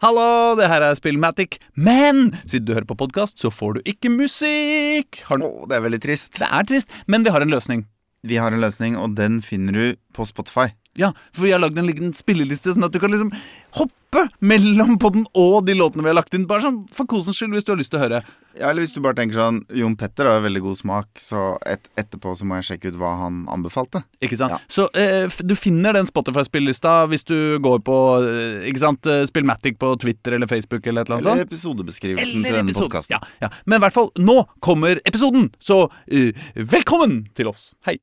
Hallo, det her er Spillmatic. Men siden du hører på podkast, så får du ikke musikk. Har du... Å, det er veldig trist. Det er trist, men vi har en løsning. Vi har en løsning, og den finner du på Spotify. Ja, For vi har lagd en liten spilleliste, sånn at du kan liksom hoppe mellom podden og de låtene vi har lagt inn. Bare sånn for kosens skyld, hvis du har lyst til å høre. Ja, eller hvis du bare tenker sånn Jon Petter har veldig god smak, så et, etterpå så må jeg sjekke ut hva han anbefalte. Ikke sant? Ja. Så eh, du finner den Spotify-spillelista hvis du går på eh, ikke sant, eh, Spillmatic på Twitter eller Facebook eller et eller annet Eller episodebeskrivelsen Eller til denne episode. podkasten. Ja, ja. Men i hvert fall, nå kommer episoden! Så eh, velkommen til oss. Hei.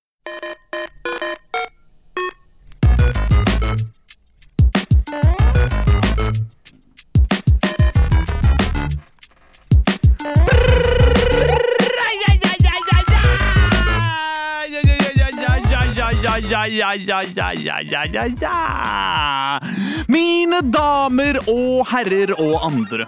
Mine damer og herrer og andre.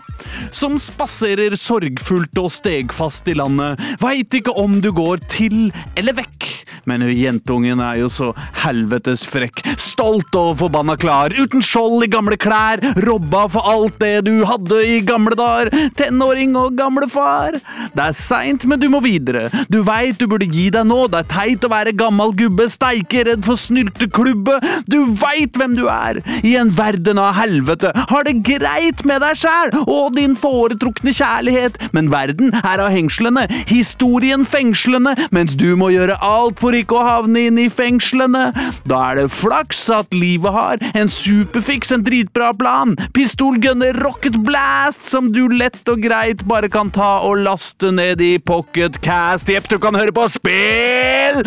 Som spaserer sorgfullt og stegfast i landet, veit ikke om du går til eller vekk. Men jentungen er jo så helvetes frekk, stolt og forbanna klar, uten skjold i gamle klær, robba for alt det du hadde i gamle dager, tenåring og gamlefar. Det er seint, men du må videre. Du veit du burde gi deg nå, det er teit å være gammal gubbe, steike redd for snylteklubbe. Du veit hvem du er, i en verden av helvete, har det greit med deg sjæl og din foretrukne kjærlighet, men verden er av hengslene, historien fengslende, mens du må gjøre alt for ikke å havne inn i fengslene. Da er det flaks at livet har en superfiks, en dritbra plan, pistolgunner, rocket blast, som du lett og greit bare kan ta og laste ned i pocketcast. Jepp, du kan høre på spill!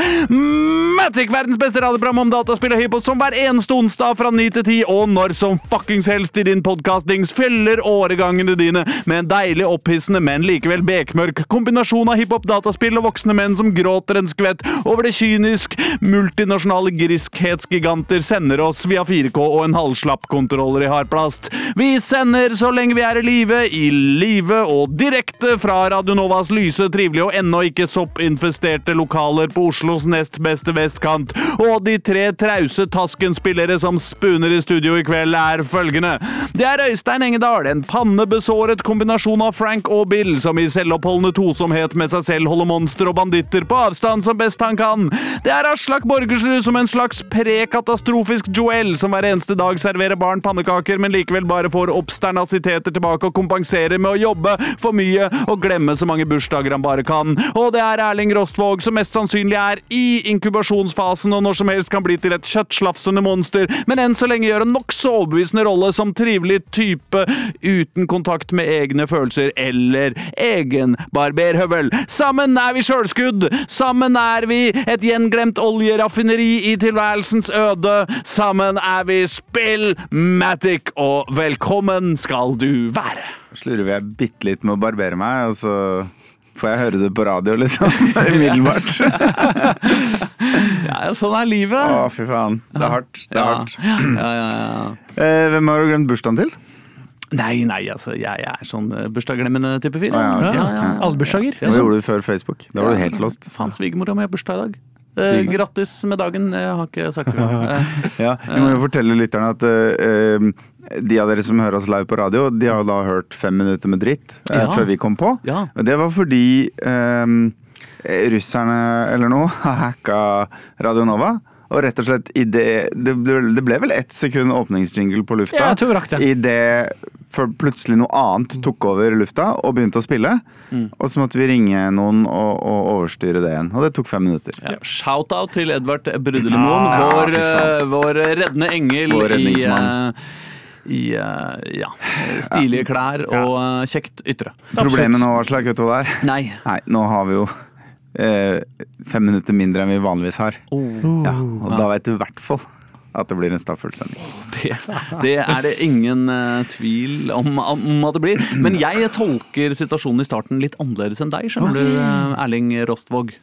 Matic, verdens beste radioprogram om dataspill og hiphop, som hver eneste onsdag fra 9 til 10, og når som fuckings helst i din podkastings fyller åregangene dine med en deilig opphissende, men likevel bekmørk kombinasjon av hiphop, dataspill og voksne menn som gråter en skvett over det kynisk multinasjonale griskhetsgiganter sender oss via 4K og en halvslapp kontroller i hardplast. Vi sender så lenge vi er i live, i live og direkte fra Radio Novas lyse, trivelige og ennå ikke soppinfesterte lokaler på Oslos nest beste vestkant. Og de tre trause Tasken-spillere som spuner i studio i kveld, er følgende. Det er Øystein Engedal, en pannebesåret kombinasjon av Frank og Bill, som i selvoppholdende tosomhet med seg selv holder monster og banditter på avstand som best han kan. Det er Aslak Borgersrud som en slags prekatastrofisk Joel, som hver eneste dag serverer barn pannekaker, men likevel bare får oppsternasiteter tilbake og kompenserer med å jobbe for mye og glemme så mange bursdager han bare kan. Og det er Erling Rostvåg, som mest sannsynlig er i inkubasjonsfasen og når som helst kan bli til et kjøttslafsende monster, men enn så lenge gjør en nokså overbevisende rolle som trivelig type uten kontakt med egne følelser eller egen barberhøvel. Sammen er vi sjølskudd, sammen er vi et gjenglemt oljeraffineri i tilværelsens øde, sammen er vi Spillmatic, og velkommen skal du være. Slurver jeg bitte litt med å barbere meg, og så får jeg høre det på radio, liksom. Umiddelbart. Ja, sånn er livet. Å, fy faen. Det er hardt. Det er hardt. Ja, ja, ja. Eh, hvem har du glemt bursdagen til? Nei, nei, altså, jeg, jeg er sånn uh, bursdagsglemmende type fyr. Ah, ja, okay. ja, ja, Alle bursdager. Hva gjorde du før Facebook? Da var du helt lost. Faen, svigermora mi har bursdag i dag. Eh, grattis med dagen. Jeg har ikke sagt det. Eh, Ja, Vi må jo fortelle lytterne at eh, eh, de av dere som hører oss live på radio, de har da hørt fem minutter med dritt eh, Ja. før vi kom på. Ja. Det var fordi eh, russerne eller noe har hacka Radio Nova. Og rett og slett i det Det ble, det ble vel ett sekund åpningsjingle på lufta. Ja, jeg tror det. I det for plutselig noe annet tok over lufta og begynte å spille. Mm. Og så måtte vi ringe noen og, og overstyre det igjen. Og det tok fem minutter. ja. Shout-out til Edvard Brudelimon, Ja, vår, eh, vår reddende engel Vår i, eh, i uh, ja, stilige klær og uh, kjekt ytre. Problemet nå, Aslak, vet du hva det er? Nei. Nei, nå har vi jo eh, fem minutter mindre enn vi vanligvis har. Ja, og da vet du i hvert fall at det blir en stappfull sending. Det, det er det ingen uh, tvil om, om at det blir. Men jeg tolker situasjonen i starten litt annerledes enn deg, skjønner du, eh, Erling Rostvåg.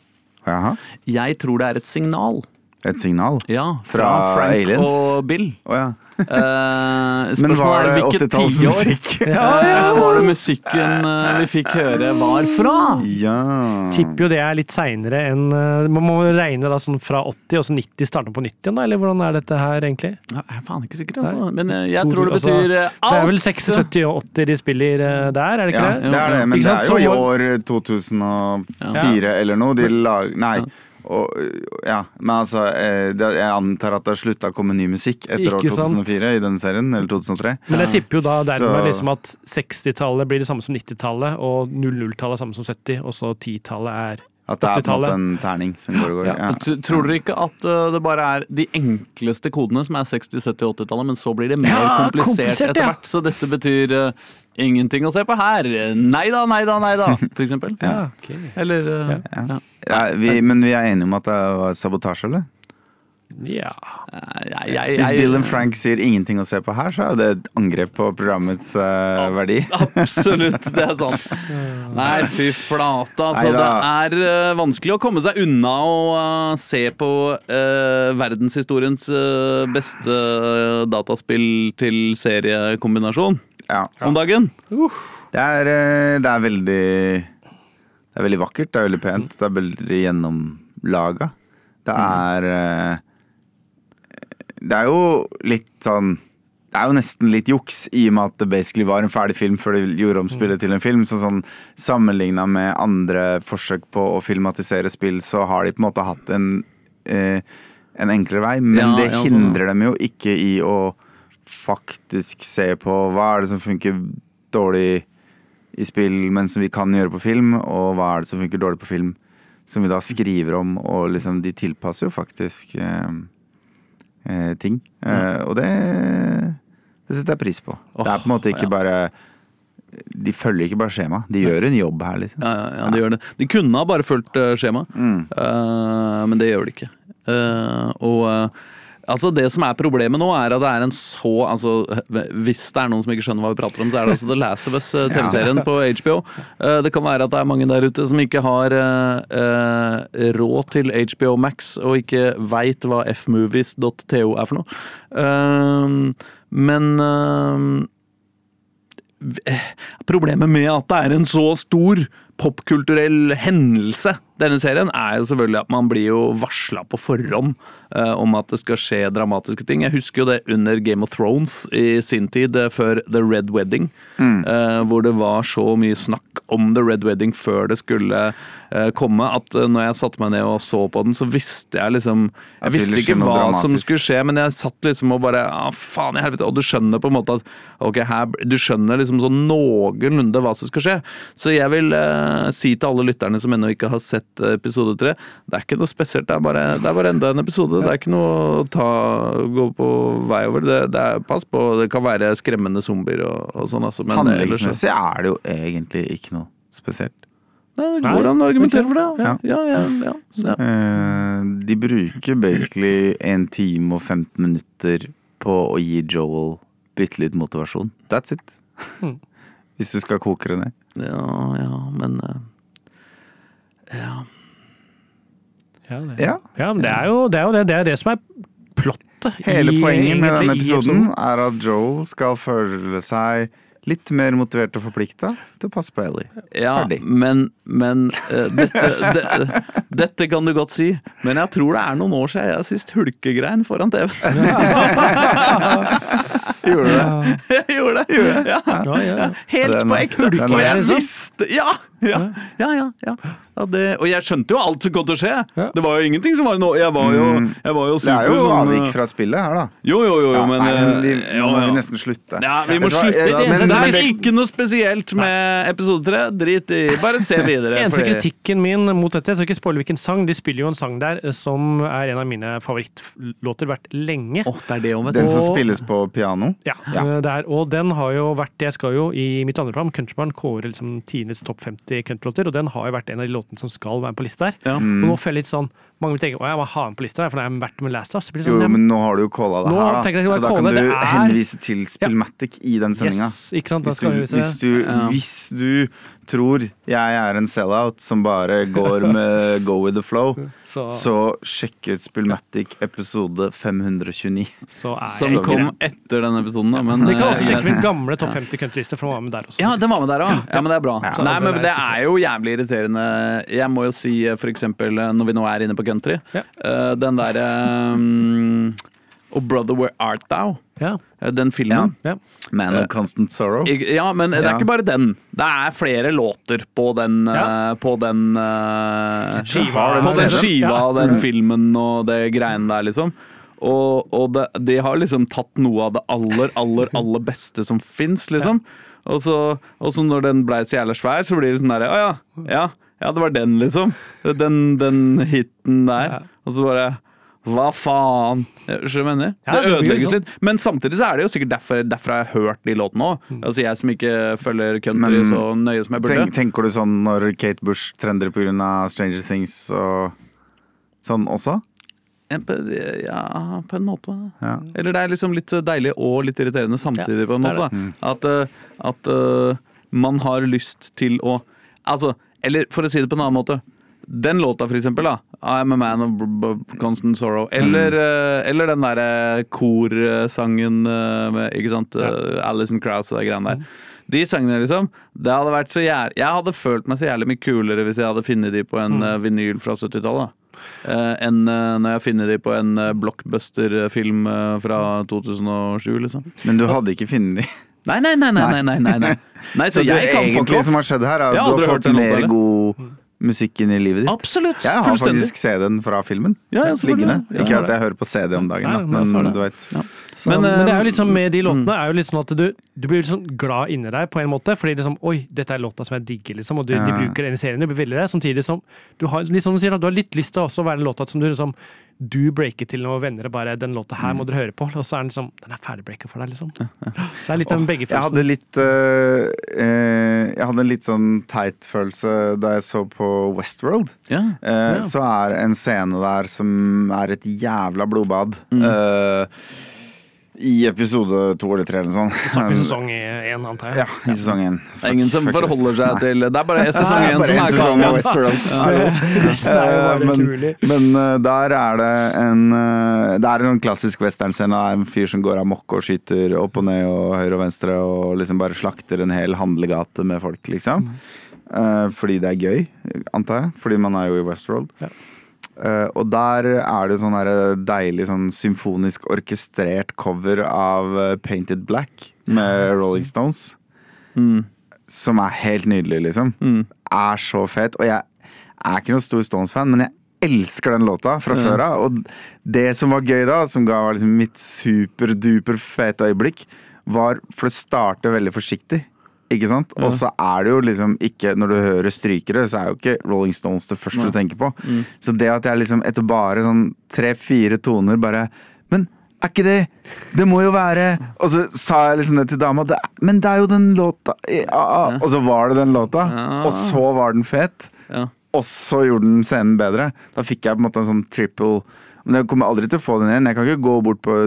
Jaha. Jeg tror det er et signal. Et signal? Ja, fra, Fra Frank Aliens? og Bill. Oh, ja. Eh, Men var det 80-tallsmusikk? ja, ja, var det musikken eh, vi fikk høre var fra? Ja. Tipper jo det er litt seinere enn eh, Man må regne da sånn fra 80 og så 90 starter på nytt igjen, da? Eller hvordan er dette her egentlig? Ja, jeg er faen ikke sikker, altså. Men eh, jeg tror det altså, betyr alt. Det er vel 60, 70 og 80 de spiller der, er det ikke Ja, det? det er det, men det er jo i år 2004 eller noe. De lag... Nei. Og, ja, men altså eh, Jeg antar at det har slutta å komme ny musikk etter år 2004 sant? 2004 i denne serien. Eller 2003. Men jeg tipper jo da dermed Så- liksom at 60-tallet blir det samme som 90-tallet, og 00-tallet er samme som 70, og så 10-tallet er At det er på en måte en terning som går og går. Ja. Ja. Tror dere ikke at uh, det bare er de enkleste kodene som er 60-, 70-, 80-tallet, men så blir det mer Ja, komplisert, komplisert, etter ja. hvert? Så dette betyr uh, ingenting å se på her. Nei da, nei da, nei da, for eksempel. Ja, ok. Eller uh, Ja. ja. Ja, vi, men vi er enige om at det var sabotasje, eller? Ja. Jeg, jeg, Hvis Bill and Frank sier ingenting å se på her, så er det et angrep på programmets uh, verdi. Absolutt, det er sant. Nei, fy flate. Altså, det er uh, vanskelig å komme seg unna å uh, se på uh, verdenshistoriens eh, beste dataspill til seriekombinasjon Ja. om dagen. Det er, eh, det er veldig Det er veldig vakkert, det er veldig pent, det er veldig gjennomlaga. Det er eh, Det er jo litt sånn det er jo nesten litt juks, i og med at det basically var en ferdig film før de gjorde om spillet til en film. Så sånn Sammenligna med andre forsøk på å filmatisere spill, så har de på en måte hatt en, eh, en enklere vei. Men Ja, det ja, sånn, hindrer dem jo ikke i å faktisk se på hva er det som funker dårlig i spill, men som vi kan gjøre på film, og hva er det som funker dårlig på film, som vi da skriver om, og liksom de tilpasser jo faktisk eh, eh, ting. Eh, og det, det setter jeg pris på. det er på en måte ikke ja. bare De følger ikke bare skjema, de gjør en jobb her, liksom. Ja, ja, ja, de gjør det. De kunne ha bare fulgt uh, skjemaet, Mm. Eh, men det gjør de ikke. Eh, og eh, altså det som er problemet nå, er at det er en så altså, Hvis det er noen som ikke skjønner hva vi prater om, så er det altså The Last of Us, eh, TV-serien på HBO. Eh, det kan være at det er mange der ute som ikke har eh, eh, råd til HBO Max og ikke veit hva fmovies.to er for noe. Eh, men eh, Problemet med at det er en så stor popkulturell hendelse, denne serien, er jo selvfølgelig at man blir jo varsla på forhånd uh, om at det skal skje dramatiske ting. Jeg husker jo det under Game of Thrones i sin tid, uh, før The Red Wedding. eh, hvor det var så mye snakk om The Red Wedding før det skulle komme, at når jeg satte meg ned og så på den, så visste jeg liksom Jeg visste ikke hva hva som skulle skje, men jeg satt liksom og bare ah, faen i helvete. Og du skjønner på en måte at ok, her, du skjønner liksom sånn noenlunde hva som skal skje. Så jeg vil si til alle lytterne som ennå ikke har sett eh, episode tre, det er ikke noe spesielt, det er bare, det er bare enda en episode. Det er ikke noe å ta, gå på vei over. Det, det er, pass på, det kan være skremmende zombier og, og sånn, altså. Men Handlingsmessig er det jo egentlig ikke noe spesielt. Nei, det går an å argumentere for det. Ja. Ja, ja, ja, ja. Eh, de bruker basically en time og 15 minutter på å gi Joel bitte litt motivasjon. That's it. Mm. Hvis du skal koke det ned. Ja, ja, men eh, Ja. Ja, det, Ja. ja, men det er, jo, det er jo det. Det er det som er plottet. Hele i- poenget med denne episoden er at Joel skal føle seg litt mer motivert og forplikta til å passe på Ellie. Ja, Ferdig. men, men uh, dette, de, dette kan du godt si. Men jeg tror det er noen år siden jeg sist hulkegrein foran TV. Gjorde du det? Jeg gjorde det! Ja. Ja, ja, ja. Helt på ekte. Og jeg liksom. visste Ja! Ja, ja, ja, ja. ja det, og jeg skjønte jo alt som kom til å skje. Ja. Det var jo ingenting som var noe Jeg var jo, jeg var jo Det er jo sånn, avvik eh, fra spillet her, da. Jo, jo, jo, jo Ja, men nei, men vi, eh, nå ja, må ja. vi nesten slutte. Ja, vi må slutte. Det- men- det er ikke noe spesielt med episode tre. Drit i Bare se videre. Eneste fordi- kritikken min mot dette, jeg skal ikke spoile hvilken sang, de spiller jo en sang der eh, som er en av mine favorittlåter vært lenge. Åh, det er det vet Den som spilles på piano. Ja, Ja. Der, er, og den har jo vært Jeg skal jo i mitt andre program, Countryman, kåre liksom tidenes topp 50 countrylåter, og den har jo vært en av de låtene som skal være på lista her. Ja. Og nå føler jeg litt sånn Mange vil tenke å, jeg må ha den på lista, for det jeg vært med Last of Us. Så Jo, sånn, men nå har du jo calla det her, da. at Så da kan det, du er- henvise til Spillmatic i den sendinga. yes, ikke sant? Hvis, du- hvis, du- Ja. hvis du tror jeg er en sell-out som bare går med go with the flow, Så, så sjekk ut Spillmatic episode 529. så er Som jeg kom etter den episoden, da. Men, Men de kan eh, også sjekke min gamle topp 50 countrylister, for den var med der også. Ja, den var med der òg. Ja, men det er bra. Ja. Nei, men det er jo jævlig irriterende. Jeg må jo si eh, for eksempel eh, når vi nå er inne på country, Ja. eh, den derre um, Oh Brother Where Art Thou? Ja, Eh, Den filmen. ja. Man of Constant Sorrow. Ja, men det er Ja. ikke bare den. Det er flere låter på den Ja. eh, På den uh, Skiva. Den På den skiva Ja. og den filmen og det greiene der, liksom. Og, og det, de har liksom tatt noe av det aller, aller, aller beste som fins, liksom. Og så, og så når den blei så jævla svær, så blir det sånn derre Å ja, ja, ja, det var den, liksom. Den, den hiten der. Og så bare hva faen? Skjønner du hva jeg mener? Ja, det det ødelegges sånn. litt. Men samtidig så er det jo sikkert derfor, derfor har jeg hørt de låtene òg. Mm. Altså jeg som ikke følger country Men så nøye som jeg burde. Tenk, tenker du sånn når Kate Bush trender pga. Stranger Things og sånn også? Ja, på- en måte. Ja. Eller det er liksom litt deilig og litt irriterende samtidig, Ja, på en det det. måte. da. At, eh, at uh, man har lyst til å Altså, eller for å si det på en annen måte. Den låta, for eksempel, da. I'm a man of constant sorrow. Eller, eh, eller den derre korsangen eh, med Ikke sant? Uh, Alison Krauss og de greiene der. De sangene, liksom. Det hadde vært så jævlig Jeg hadde følt meg så jævlig mye kulere hvis jeg hadde funnet de på en eh, vinyl fra 70-tallet. Uh, enn uh, når jeg finner de på en uh, blockbuster-film eh, fra 2007, liksom. Men du hadde ikke funnet de. Nei, nei, nei, nei, nei, nei, nei, nei. nei Så så det jeg kan egentlig som har skjedd her, er at du har fått mer god musikk inn i livet ditt. Absolutt. Jeg har faktisk CD-en fra filmen Ja, ja, liggende. Ikke at jeg hører på CD om dagen, Nei, da, men men du vet. Så, Men, men, eh, det er jo litt sånn med de låtene er jo litt sånn at du, du blir litt sånn glad inni deg på en måte. Fordi liksom, oi, dette er låta som jeg digger, liksom. Og du, de bruker den i serien. Du blir veldig det. Samtidig som du har litt som du sier, du har litt lyst til å være den låta som du liksom du breaker til noen venner og bare 'Den låta her må dere høre på'. Og så er den sånn Den er ferdigbreaka for deg, liksom. Så det er litt den begge Jeg hadde litt uh, Jeg hadde en litt sånn teit følelse da jeg så på Westworld. Ja. Eh, Ja. Så er en scene der som er et jævla blodbad. Mm. Eh, I episode to eller tre eller sånn. sånt. i sesong én, antar jeg. Ja, i sesong én. Det er ingen som Fuck forholder seg Nei. til Det er bare sesong én som er. Resten er jo Eh, men, men eh, der er det en eh, Det er en klassisk westernscene av en fyr som går amok og skyter opp og ned og høyre og venstre og liksom bare slakter en hel handlegate med folk, liksom. Eh, fordi det er gøy, antar jeg. Fordi man er jo i Westworld. Ja. Eh, og der er det sånn deilig sånn symfonisk orkestrert cover av eh, Painted Black med Rolling Stones. Mm. Som er helt nydelig, liksom. Mm. Er så fet. Og jeg er ikke noen stor Stones-fan, men jeg elsker den låta fra før av. Og det som var gøy da, som ga liksom mitt superduper fete øyeblikk, var For det starter veldig forsiktig. Ikke sant? Og så er det jo liksom ikke Når du hører strykere, så er jo ikke Rolling Stones det første du tenker på. Så det at jeg liksom etter bare sånn tre-fire toner bare Men er ikke det Det må jo være Og så sa jeg liksom det til dama. Det, men det er jo den låta ja, Og så var det den låta. Og så var den fet. Ja. Og så gjorde den scenen bedre. Da fikk jeg på en måte en sånn triple Men jeg kommer aldri til å få den igjen. Jeg kan ikke gå bort på,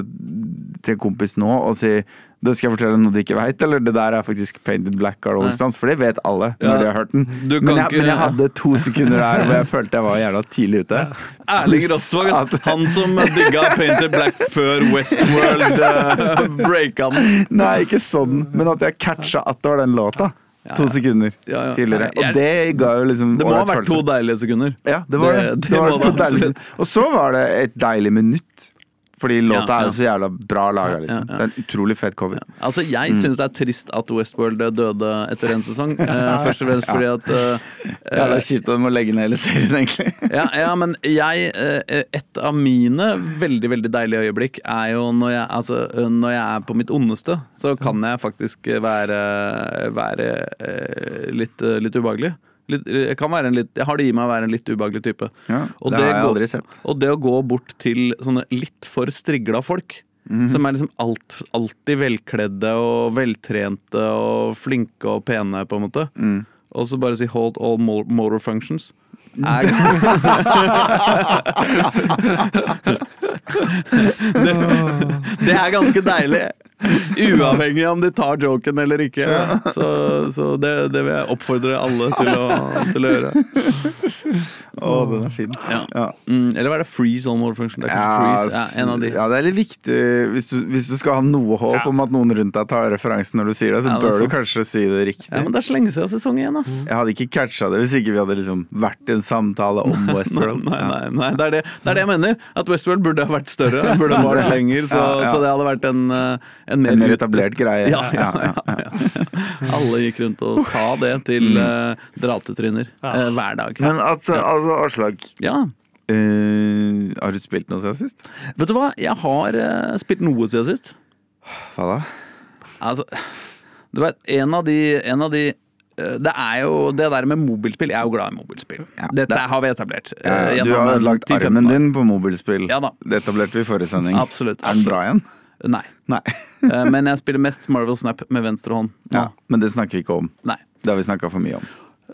til en kompis nå og si da skal jeg fortelle noe du ikke veit, eller det der er faktisk Painted Black av Rolling Stones? For det vet alle når Ja. de har hørt den. Men jeg, ikke- men jeg hadde to sekunder der hvor jeg følte jeg var jævla tidlig ute. Erling Pluss Rosvåg, at- han som digga Painted Black før Westworld uh, breaka den. Nei, ikke sånn, men at jeg catcha at det var den låta. To sekunder Ja, ja. tidligere. Og det ga jo liksom Det må ha vært to deilige sekunder. Ja, det var det. Det- det, det var det. Og så var det et deilig minutt. Fordi låta er så jævla bra laga, liksom. Det er en utrolig fet cover. Altså, Jeg Mm. syns det er trist at Westworld døde etter en sesong. Uh, først og fremst fordi at uh, Ja, det er kjipt at de må legge ned hele serien, egentlig. ja, ja, men jeg eh, Et av mine veldig veldig deilige øyeblikk er jo når jeg, altså, eh, når jeg er på mitt ondeste, så kan jeg faktisk være, være eh, litt, eh, litt ubehagelig. Litt, jeg, kan være en litt, jeg har det i meg å være en litt ubehagelig type. Ja, Og det, det har jeg aldri sett. Og det å gå bort til sånne litt for strigla folk, som er liksom alt, alltid velkledde og veltrente og flinke og pene, på en måte, Mm. og så bare si 'hold all mo- motor functions'. er det, det er ganske deilig. Uavhengig om de tar joken eller ikke. Så, så det, det vil jeg oppfordre alle til å, til å gjøre. Å, den er fin. Ja. Ja. Mm, eller hva er det? Freeze on more function? Det er Ja. Ja, en av de. ja, det er litt viktig hvis du, hvis du skal ha noe håp Ja. om at noen rundt deg tar referansen når du sier det, så Ja, det bør du kanskje si det riktig. Ja, men det er så lenge siden sesong én, ass. Jeg hadde ikke catcha det hvis ikke vi hadde liksom vært i en samtale om Westworld. nei, nei, nei. Det, er det, det er det jeg mener. At Westworld burde ha vært større. Burde ha vært lenger, så, Ja, ja. så det hadde vært en, eh, en mer, En mer etablert greie. Ja, ja, ja, ja. Alle gikk rundt og sa det til uh, dratetryner Ja. eh, hver dag. Men altså, altså Aslak, Ja. Uh, har du spilt noe siden sist? Vet du hva, jeg har uh, spilt noe siden sist. Hva da? Altså, du vet, en av de, en av de det er jo det der med mobilspill. Jeg er jo glad i mobilspill. Ja, Dette det- har vi etablert. Ja, du har lagt armen din på mobilspill. Ja da. Det etablerte vi i forrige sending. Absolutt, Er den bra igjen? Nei. Nei. Eh, Men jeg spiller mest Marvel Snap med venstre hånd. nå. Ja, men det snakker vi ikke om. Nei. Det har vi snakka for mye om.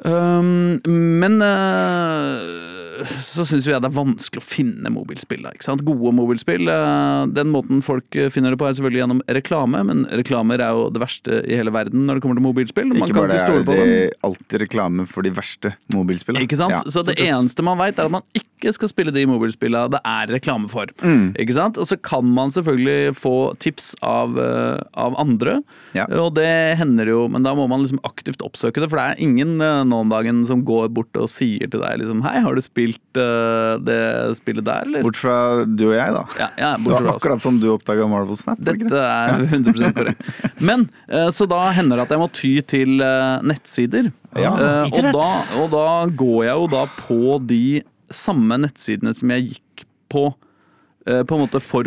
Um, men uh, så syns jo jeg det er vanskelig å finne mobilspill. Da, ikke sant? Gode mobilspill. Uh, den måten folk eh, finner det på, er selvfølgelig gjennom reklame, men reklamer er jo det verste i hele verden når det kommer til mobilspill. Man Ikke kan bare ikke er stole på det alltid reklame for de verste mobilspillene. Ikke sant? Ja, så det eneste man veit, er at man ikke skal spille de mobilspillene det er reklame for. Mm. Ikke sant? Og så kan man selvfølgelig få tips av, uh, av andre, Ja. og det hender jo, men da må man liksom aktivt oppsøke det, for det er ingen eh, nå om dagen som går bort og sier til deg liksom Hei, har du spilt uh, det spillet der, eller? Bort fra du og jeg, da. Ja, ja, Det var akkurat som du oppdaga Marvel Snap. Dette er 100 korrekt. Men uh, så da hender det at jeg må ty til uh, nettsider. Ja. Og, da, og da går jeg jo da på de samme nettsidene som jeg gikk på på en måte for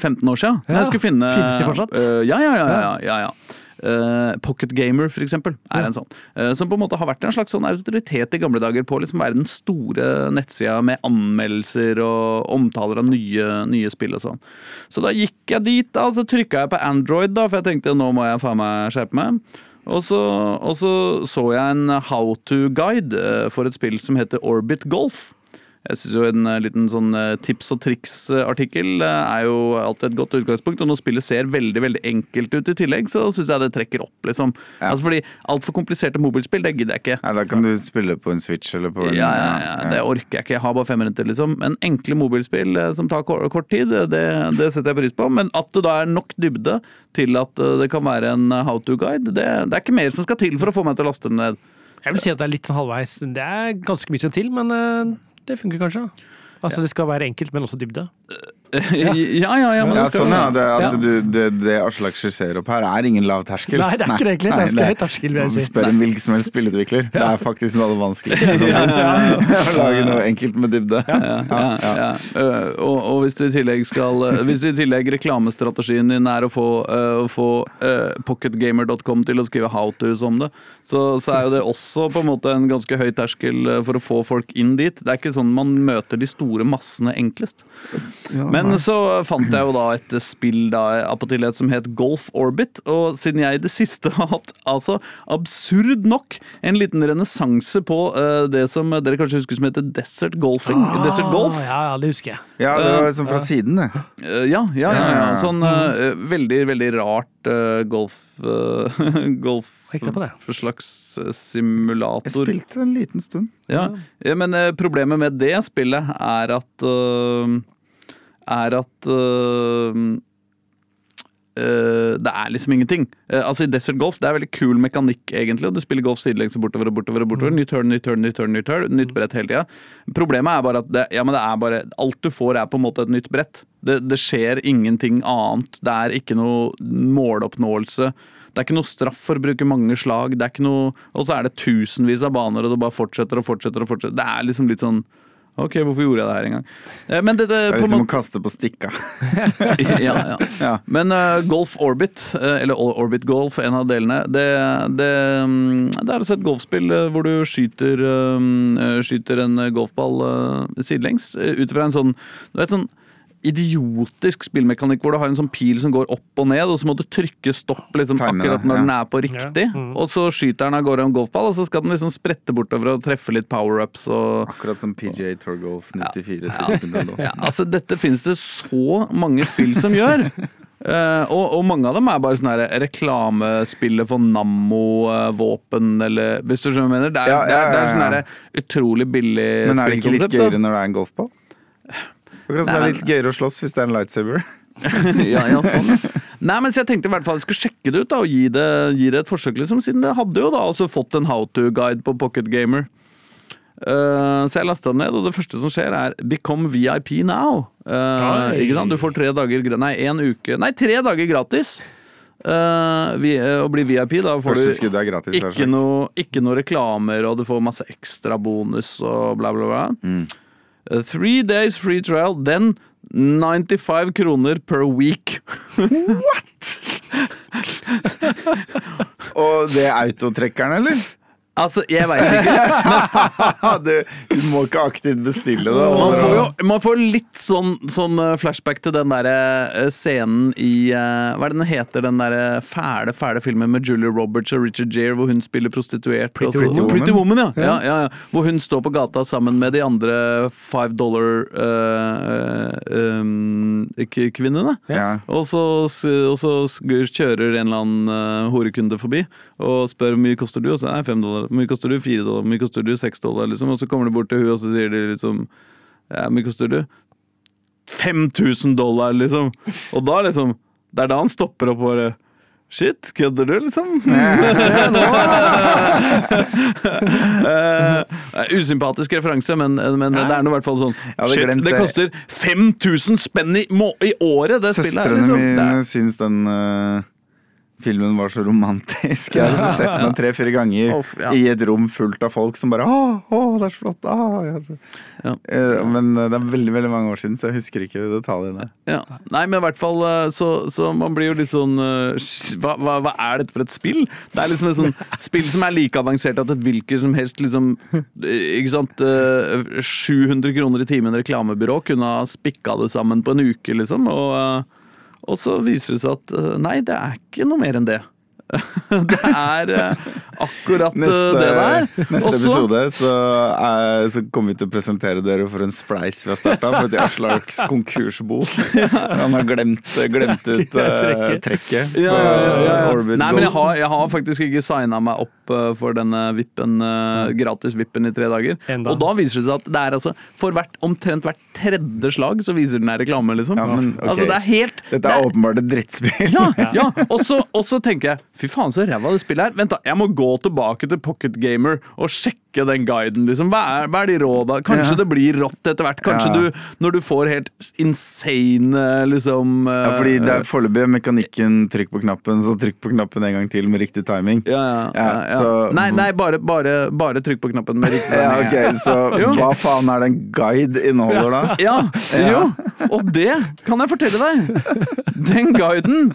15 år siden. Ja. jeg skulle finne Finnes de fortsatt? ja, ja, ja. ja, ja, Eh, Pocket Gamer, for eksempel, er en sånn. eh, som på en måte har vært en slags sånn autoritet i gamle dager på å liksom være den store nettsida med anmeldelser og omtaler av nye, nye spill og sånn. Så da gikk jeg dit, da, og så trykka jeg på Android, da, for jeg tenkte nå må jeg faen meg skjerpe meg. Og så, og så så jeg en how to-guide eh, for et spill som heter Orbit Golf. Jeg synes jo En eh, liten sånn eh, tips og triks-artikkel er jo alltid et godt utgangspunkt. Og når spillet ser veldig veldig enkelt ut i tillegg, så syns jeg det trekker opp. liksom. Ja. Altså fordi Altfor kompliserte mobilspill, det gidder jeg ikke. Nei, da kan du spille på en Switch eller på en Ja, ja, ja, Det orker jeg ikke. Jeg har bare fem minutter, liksom. Men enkle mobilspill eh, som tar kort, tid, det, det setter jeg pris på. Men at det da er nok dybde til at eh, det kan være en how to-guide, det, det er ikke mer som skal til for å få meg til å laste den ned. Jeg vil si at det er litt sånn halvveis. Det er ganske mye som til, men eh, det funker kanskje. Altså Det skal være enkelt, men også dybde. ja, ja, ja. Men Ja, sånn, ja. Det, at du, det, det Aslak skisserer opp her, er ingen lav terskel. Nei, det er ikke det egentlig. Det er høy terskel, vil jeg si. Spør en hvilken som helst spillutvikler. Det er faktisk noe av det vanskeligste som fins. Å lage noe enkelt med dybde. ja, ja, ja. Øh, og, og hvis du i tillegg skal øh, Hvis i tillegg reklamestrategien din er å få, uh, få uh, pocketgamer.com til å skrive how to's om det, så, så er jo det også på en måte en ganske høy terskel for å få folk inn dit. Det er ikke sånn man møter de store massene enklest. Men så fant jeg jo da et spill da, appåtilhet som het Golf Orbit, og siden jeg i det siste har hatt altså absurd nok en liten renessanse på uh, det som dere kanskje husker som heter Desert Golfing. Desert Golf. Ah, Ja, ja, det husker jeg. Ja, det var liksom fra siden, det. Uh, ja, ja, ja, ja. Sånn veldig, veldig rart golf... golf det slags simulator. Jeg spilte en liten stund. Ja. Ja, men problemet med det spillet er at Er at eh, eh, det er liksom ingenting. Uh, altså I Desert Golf det er veldig kul mekanikk, egentlig. og Du spiller golf sidelengs bortover og bortover. og bortover Nytt hull, nytt hull, nytt hull, nytt hull. Nytt brett hele tida. Problemet er bare at det, ja, men det er bare, alt du får, er på en måte et nytt brett. Det, det skjer ingenting annet. Det er ikke noe måloppnåelse. Det er ikke noe straff for å bruke mange slag. Det er ikke noe, Og så er det tusenvis av baner, og det bare fortsetter og fortsetter. og fortsetter. Det er liksom litt sånn Ok, hvorfor gjorde jeg det her engang? Eh, Men dette Det er på måte... liksom å kaste på stikka. ja, ja. Ja. Men uh, Golf Orbit, eh, eller Orbit Golf, en av delene, det, det, mm, det er altså et golfspill hvor du skyter, eh, skyter en golfball uh, sidelengs ut fra en sånn Du vet sånn idiotisk spillmekanikk hvor du har en sånn pil som går opp og ned, og så må du trykke stopp liksom, akkurat når ja. den er på riktig. Ja, mm. Og så skyter den av gårde en golfball, og så skal den liksom sprette bortover og treffe litt power-ups og Akkurat som PJ Tour Golf 94. Ja. ja, altså Dette finnes det så mange spill som gjør. Uh, og, og mange av dem er bare sånn reklamespillet for Nammo-våpen, eller Hvis du skjønner hva jeg mener? Det er, Ja, ja, det er, det er sånn utrolig billig Men er det ikke litt gøyere når det er en golfball? Akkurat som det er litt gøyere å slåss hvis det er en lightsaber. ja, ja, sånn. Nei, men så Jeg tenkte i hvert fall jeg skulle sjekke det ut da, og gi det, gi det et forsøk, liksom, siden det hadde jo da også fått en how to-guide på Pocket Gamer. Uh, så jeg lasta den ned, og det første som skjer, er 'Become VIP now'. Uh, ikke sant? Du får tre dager Nei, en uke Nei, tre dager gratis! Uh, vi, å bli VIP, da får du gratis. ikke noe, ikke noe reklamer, og du får masse ekstra bonus og bla, bla, bla. Mm. Uh, three days free trial, then 95 kroner per week. What?! Og det er autotrekkeren, eller? Altså, jeg veit ikke. du, du må ikke aktivt bestille det. Man får jo man får litt sånn, sånn eh, flashback til den derre eh, scenen i eh, Hva er det den heter, den derre fæle, fæle filmen med Julie Roberts og Richard Gere hvor hun spiller prostituert. Pretty og så- Woman. Pretty Woman ja. Ja, ja, ja. Hvor hun står på gata sammen med de andre five dollar-kvinnene. Uh, um. Og så, og så kjører en eller annen horekunde forbi og spør hvor mye koster du, og så er fem dollar. Hvor mye koster du? Fire dollar. Hvor mye koster du? Seks dollar. Liksom. Og så kommer du bort til hun og så sier de liksom ja, Hvor mye koster du? 5000 dollar, liksom. Og da liksom Det er da han stopper opp og bare Shit, kødder du, liksom? uh, usympatisk referanse, men, men det er nå i hvert fall sånn Shit, det koster 5000 spenn i, i året, det spillet her. Søstrene Liksom. Mine syns den eh, filmen var så romantisk. Jeg har sett den tre-fire ganger of, ja. i et rom fullt av folk som bare Å, å det er så flott! Å, ja. Eh, Men eh, det er veldig veldig mange år siden, så jeg husker ikke detaljene. Ja. Nei, men i hvert fall eh, så, så man blir jo litt sånn hva, hva, hva er dette for et spill? Det er liksom et sånn spill som er like avansert at et hvilket som helst liksom Ikke sant eh, 700 kroner i timen reklamebyrå kunne ha spikka det sammen på en uke, liksom. Og, og så viser det seg at eh, nei, det er ikke noe mer enn det. det er eh, akkurat eh, Neste, det der. neste Også, episode så, er, så kommer vi til å presentere dere for en spleis vi har starta for et Aslaks konkursbo. Han har glemt, glemt ut eh, Trekket. Ja, ja, ja, ja. Nei, men jeg har, jeg har faktisk ikke signa meg opp eh, for denne vippen, eh, gratis vippen i tre dager. Enda. Og da viser det seg at det er altså for hvert, omtrent hvert tredje slag så viser den her reklame, liksom. Ja, men, okay. Altså, det er helt Dette det er åpenbart et drittspill. ja, ja. Og, så, og så tenker jeg fy faen så ræva det spillet her. Vent da, Jeg må gå tilbake til Pocket Gamer og sjekke den guiden. liksom. Hva er, hva er de råda? Kanskje Ja. det blir rått etter hvert. Kanskje Ja. du, når du får helt insane liksom Ja, fordi det eh, er foreløpig mekanikken trykk på knappen, så trykk på knappen en gang til med riktig timing. Ja, ja, ja, Ja, ja. så- Nei, nei bare, bare, bare trykk på knappen med riktig Ja, timing. ok, Så hva faen er det en guide inneholder da? Ja, jo, og det kan jeg fortelle deg. Den guiden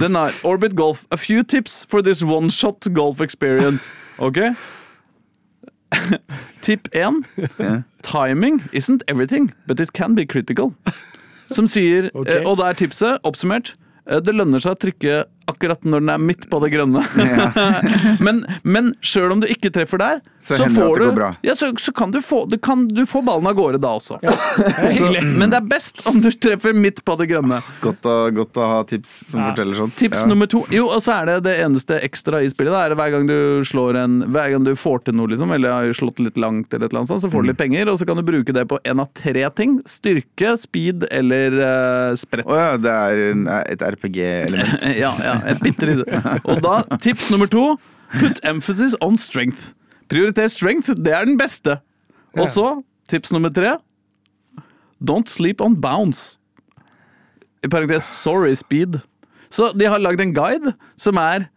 den er Orbit Golf. A few tips for this one shot golf experience. Ok? Tipp 1. Timing isn't everything, but it can be critical. Som sier, Ok. eh, og da er tipset, oppsummert eh, det lønner seg å trykke akkurat når den er midt på det grønne. men men sjøl om du ikke treffer der, Så så, får du ja, så, så kan du få, du kan, du får ballen av gårde da også. Så, men det er best om du treffer midt på det grønne. Godt å, godt å ha tips som Ja. forteller sånt. Tips Ja. nummer to Jo, og så er det det eneste ekstra i spillet. Da er det Hver gang du slår en Hver gang du får til noe, liksom, eller har slått litt langt, eller et eller annet sånt, så får du litt penger, og så kan du bruke det på en av tre ting. Styrke, speed eller uh, sprett. Å ja, det er en, et RPG-element. ja, ja, et bitte lite. Og da, tips nummer to Put emphasis on strength. Prioriter strength, det er den beste. Og så, tips nummer tre Don't sleep on bounce. I parentes, sorry, speed. Så de har lagd en guide som er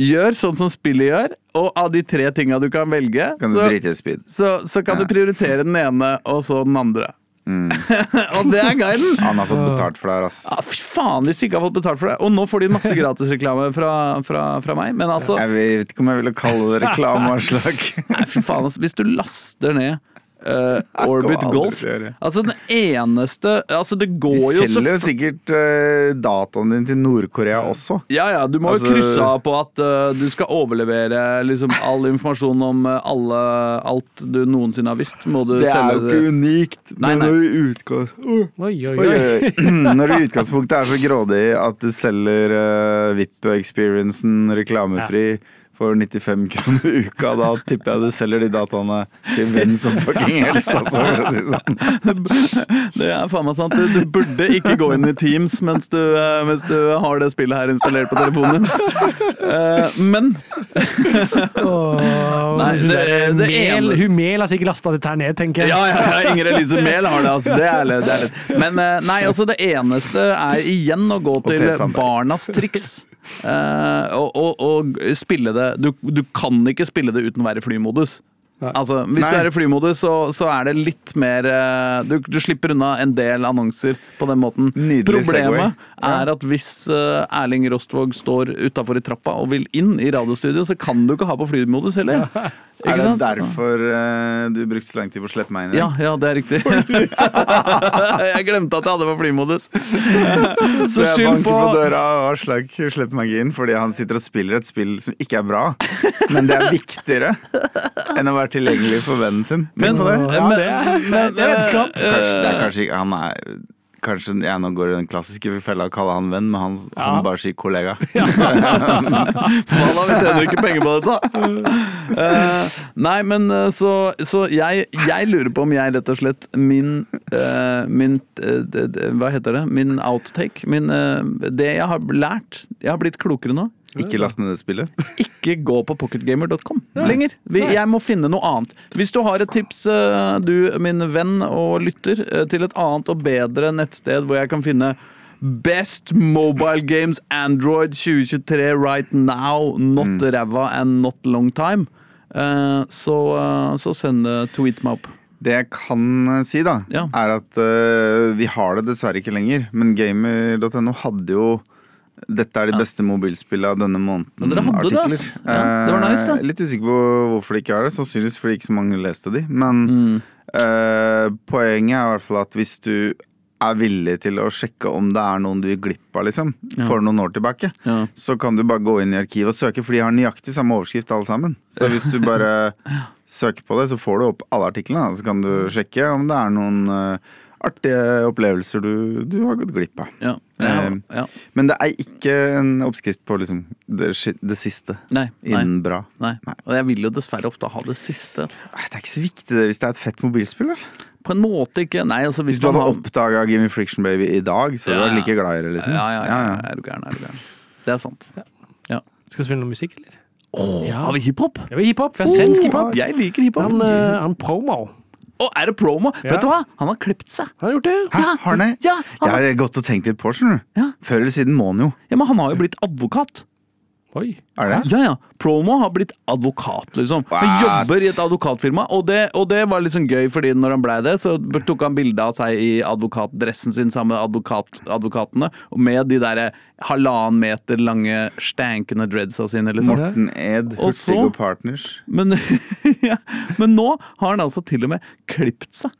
Gjør sånn som spillet gjør, og av de tre tinga du kan velge, Kan du så, speed? så, så kan du prioritere den ene og så den andre. Mm. og det er guiden! Han har fått betalt for det her, ass. Ah, fy faen hvis de ikke har fått betalt for det. Og nå får de masse gratisreklame fra, fra, fra meg. Men altså, Jeg vet ikke om jeg ville kalle det reklameanslag. nei, fy faen, altså, hvis du laster ned eh, Orbit Golf. Altså den eneste Altså det går De jo så selger jo sikkert uh, dataen din til Nord-Korea også. Ja, ja, du må jo Altså- krysse av på at uh, du skal overlevere liksom all informasjon om eh, alle, alt du noensinne har visst. Må du selge det. unikt. Nei, nei. når utgangs... Oi, oi, Oi. Når du i utgangspunktet er så grådig at du selger uh, VIP-experiencen reklamefri for 95 kroner i uka, da tipper jeg du selger de dataene til hvem som fucking helst, altså, for å si det sånn. Det er faen meg sant. Du, burde ikke gå inn i Teams mens du, eh, mens du har det spillet her installert på telefonen din. Eh, men Nei, det- det Mel, hun Mel har sikkert lasta dette her ned, tenker jeg. Ja, ja, ja Inger Elise Mehl har det, altså. Det er litt. Det er litt. Men eh, nei, altså det eneste er igjen å gå til barnas triks. Eh, og, og, og spille det du, du kan ikke spille det uten å være i flymodus. Altså, Hvis Nei. du er i flymodus, så, så er det litt mer eh, du, du slipper unna en del annonser på den måten. Nydelig Problemet Segway. Ja. er at hvis eh, Erling Rostvåg står utafor i trappa og vil inn i radiostudio, så kan du ikke ha på flymodus heller. Ikke Er det derfor uh, du brukte så lang tid på å slippe meg inn? Ja, ja, det er riktig. jeg glemte at jeg hadde på flymodus. Så Så jeg banker på på døra og Aslak slipper meg inn fordi han sitter og spiller et spill som ikke er bra. Men det er viktigere enn å være tilgjengelig for vennen sin. Men, Tenk på det. Ja, men, det er- men, det er vennskap. eh, Kanskje, det er kanskje ikke Han er Kanskje jeg nå går i den klassiske fella å kalle han venn, men han, han bare sier kollega. Faen, da, vi tjener ikke penger på dette. Uh, nei, men eh, så, så jeg, jeg lurer på om jeg rett og slett Min, uh, min det- Hva heter det? Min outtake. Min, det jeg har lært Jeg har blitt klokere nå. Ikke last ned det spillet. ikke gå på pocketgamer.com lenger. Vi, jeg må finne noe annet. Hvis du har et tips, eh, du min venn og lytter, eh, til et annet og bedre nettsted hvor jeg kan finne Best mobile games Android 2023 right now. Not ræva and not long time. eh, så, så send tweet meg opp. Det jeg kan si, da, Ja. er at vi har det dessverre ikke lenger. Men gamer.no hadde jo dette er de beste mobilspillene denne måneden. Men dere hadde det, artikler. Ja, det var nice, da. Eh, Litt usikker på hvorfor de ikke har det. Sannsynligvis fordi ikke så mange leste de. Men Mm. eh, poenget er i hvert fall at hvis du er villig til å sjekke om det er noen du gikk glipp av liksom, for noen år tilbake, Ja. så kan du bare gå inn i arkivet og søke, for de har nøyaktig samme overskrift alle sammen. Så hvis du bare søker på det, så får du opp alle artiklene. Så kan du sjekke om det er noen eh, artige opplevelser du, du har gått glipp av. Ja. Ja. Ja. Men det er ikke en oppskrift på liksom det, det siste Nei. Nei. bra. Nei. Og jeg vil jo dessverre ofte ha det siste. Altså. Det er ikke så viktig det hvis det er et fett mobilspill. Eller? På en måte ikke. Nei, altså hvis, Hvis du hadde har oppdaga Gimme Friction Baby i dag, så hadde du vært like glad i det. liksom Ja, ja, ja. Er du gæren, er du gæren. Det er sant. Ja. Skal vi spille noe musikk, eller? Oh, Ja. Har vi hiphop? Ja, vi hiphop. Vi er svensk hiphop. Jeg liker hiphop. Han, uh, han promo. Å, er det promo? Ja. Vet du hva? Han har klippet seg. Han gjort det. Hæ, har han det? Ja, han... Jeg har gått og tenkt litt på, det. Ja. Før eller siden må han jo. ja, men han har jo blitt advokat. Oi. Er det? Ja, ja. Promo har blitt advokat, liksom. Han What? jobber i et advokatfirma, og det, og det var litt sånn gøy, fordi når han blei det, så tok han bilde av seg i advokatdressen sin sammen med advokat, advokatene, og med de derre halvannen meter lange stankende dreadsa sine, liksom. Morten Ed, Og så- Hurtig Partners. Men, ja, men nå har han altså til og med klippet seg.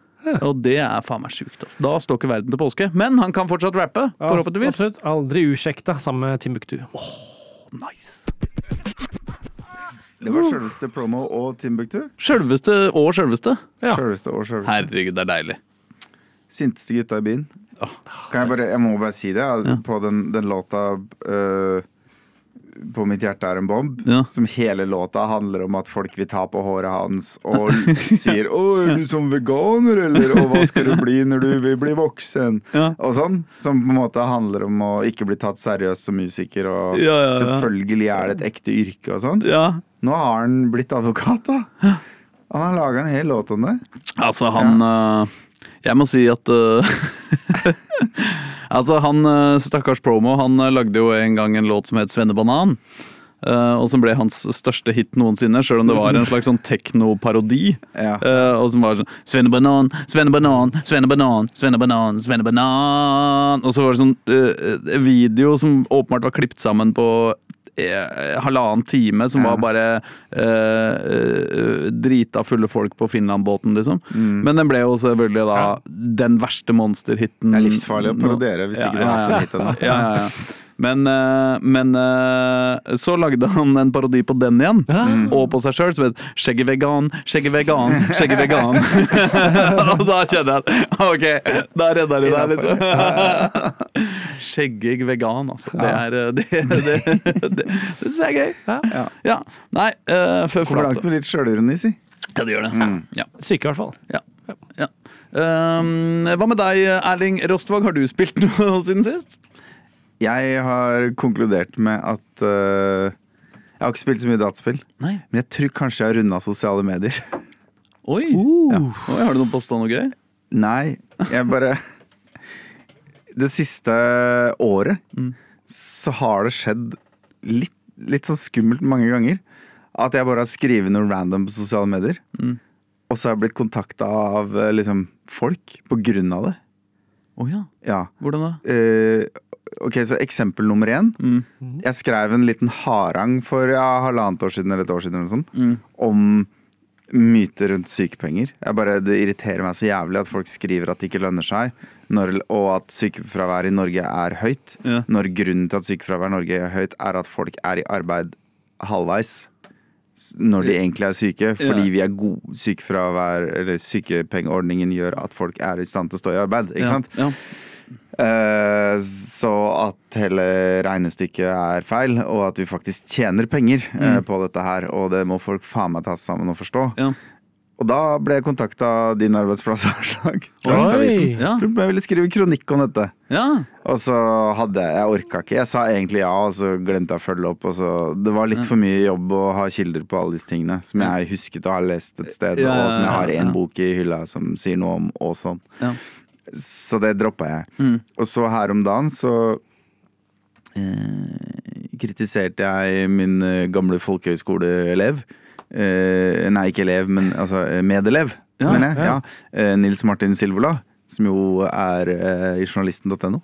Og det er faen meg sjukt. Altså. Da står ikke verden til påske. Men han kan fortsatt rappe, forhåpentligvis. Absolutt. Aldri usjekta, sammen med Timbuktu. Nice. Det var sjølveste Promo og Timbuktu. Sjølveste og sjølveste. Ja. Sjølveste og sjølveste. Herregud, det er deilig. Sinteste gutta i byen. Kan jeg bare, jeg må bare si det. På den, den låta øh, 'På mitt hjerte er en bomb', Ja. som hele låta handler om at folk vil ta på håret hans og sier 'Å, er du som veganer', eller Og hva skal du bli når du vil bli voksen'? Ja. Og sånn. Som på en måte handler om å ikke bli tatt seriøst som musiker, og Ja, selvfølgelig er det et ekte yrke og sånn. Ja. Nå har han blitt advokat, da. Han har laga en hel låt om det. Altså, han øh, Jeg må si at uh, Altså, han øh, stakkars promo, han øh, lagde jo en gang en låt som het Svennebanan. Uh, og som ble hans største hit noensinne, sjøl om det var en slags sånn teknoparodi. Ja. Uh, og som var sånn Svennebanan, Svennebanan, Svennebanan, Svennebanan, Svennebanan Og så var det sånn uh, video som åpenbart var klippet sammen på eh, halvannen time som var bare eh, eh, drita fulle folk på Finland-båten, liksom. Men den ble jo selvfølgelig da den verste monsterhiten. Det er livsfarlig å parodiere hvis ikke du har hatt en hit ennå. Ja, ja, ja. Men, eh, men eh, så lagde han en parodi på den igjen, og på seg sjøl, som het Skjegget vegan, skjegget vegan, skjegget vegan. og da kjenner jeg at ok, da redda du deg, liksom. Skjeggig vegan, altså. Det er eh, Det, det, det, det, syns jeg er gøy. Ja. Ja. Nei, uh, før Kommer langt med litt sjølironi, si. Ja, det gjør det. Ja. Syke, i hvert fall. Ja. ja. Um, hva med deg, Erling Rostvåg? Har du spilt noe siden sist? Jeg har konkludert med at uh, Jeg har ikke spilt så mye dataspill, Nei. men jeg tror kanskje jeg har runda sosiale medier. Oi. Uh. Oi, har du noen posta noe gøy? Nei, jeg bare Det siste året så har det skjedd litt, litt sånn skummelt mange ganger. At jeg bare har skrevet noe random på sosiale medier. Og så har jeg blitt kontakta av eh, liksom, folk på grunn av det. Å ja. Ja. Hvordan da? Eh, ok, så Eksempel nummer én. Mm. Jeg skrev en liten harang for ja, halvannet år siden eller et år siden eller noe sånt, Mm. om myter rundt sykepenger. Jeg bare, det irriterer meg så jævlig at folk skriver at det ikke lønner seg, når, og at sykefraværet i Norge er høyt. Ja. Når grunnen til at sykefraværet i Norge er høyt, er at folk er i arbeid halvveis. Når de egentlig er syke, fordi Ja. vi er gode sykefravær Eller sykepengeordningen gjør at folk er i stand til å stå i arbeid. Ikke sant? Ja. Eh, så at hele regnestykket er feil, og at vi faktisk tjener penger eh, Mm. på dette her. Og det må folk faen meg ta seg sammen og forstå. Ja. Og da ble jeg kontakta din arbeidsplass, Jeg. Ja. Jeg ville skrive kronikk om dette. ja. Og så hadde jeg Jeg orka ikke. Jeg sa egentlig ja, og så glemte jeg å følge opp. Og så, det var litt for mye jobb å ha kilder på alle disse tingene. Som jeg husket å ha lest et sted, og som jeg har én bok i hylla som sier noe om, og sånn. Så det droppa jeg. Mm. Og så her om dagen så eh, kritiserte jeg min eh, gamle folkehøyskoleelev. Eh, nei, ikke elev, men altså eh, medelev, Ja, mener jeg. ja. Ja. Eh, Nils Martin Silvola, som jo er eh, i journalisten.no.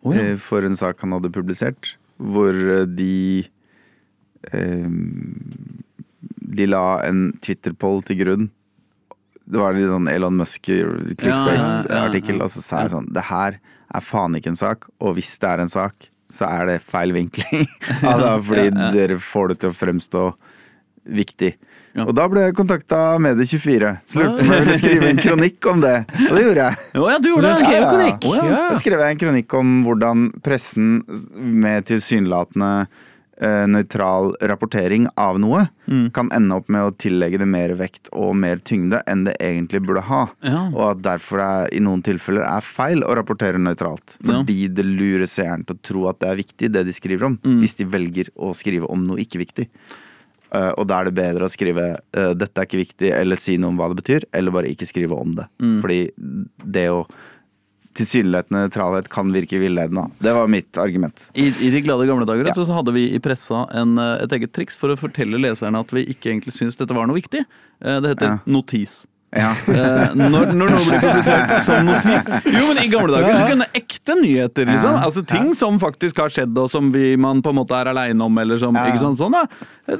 Oh, ja. For en sak han hadde publisert, hvor de De la en Twitter-poll til grunn. Det var en sånn Elon Ja, ja, og så sa jeg sånn Det her er faen ikke en sak, og hvis det er en sak, så er det feil vinkling. altså, fordi dere får det til å fremstå viktig. Ja. Og da ble jeg kontakta av Medie24. Så lurte på om jeg ville skrive en kronikk om det. Og det gjorde jeg. Å ja, du gjorde det! skrev kronikk! Ja. Ja. Da skrev jeg en kronikk om hvordan pressen med tilsynelatende nøytral rapportering av noe Mm. kan ende opp med å tillegge det mer vekt og mer tyngde enn det egentlig burde ha. Ja. Og at derfor er, i noen tilfeller er feil å rapportere nøytralt. Ja. Fordi det lurer seeren til å tro at det er viktig, det de skriver om. Mm. Hvis de velger å skrive om noe ikke viktig. Uh, og da er det bedre å skrive uh, 'dette er ikke viktig', eller si noe om hva det betyr, eller bare ikke skrive om det. Mm. Fordi det å Tilsynelatende nøytralhet kan virke villedende. Det var mitt argument. I, I de glade gamle dager Ja. så hadde vi i pressa en, eh, et eget triks for å fortelle leserne at vi ikke egentlig syns dette var noe viktig. Eh, Det heter Ja. notis. Ja. uh, når, når noe blir publisert som notis Jo, men I gamle dager så kunne ekte nyheter, liksom. Altså Ting som faktisk har skjedd, og som vi, man på en måte er aleine om, eller som ikke sånn, sånn da.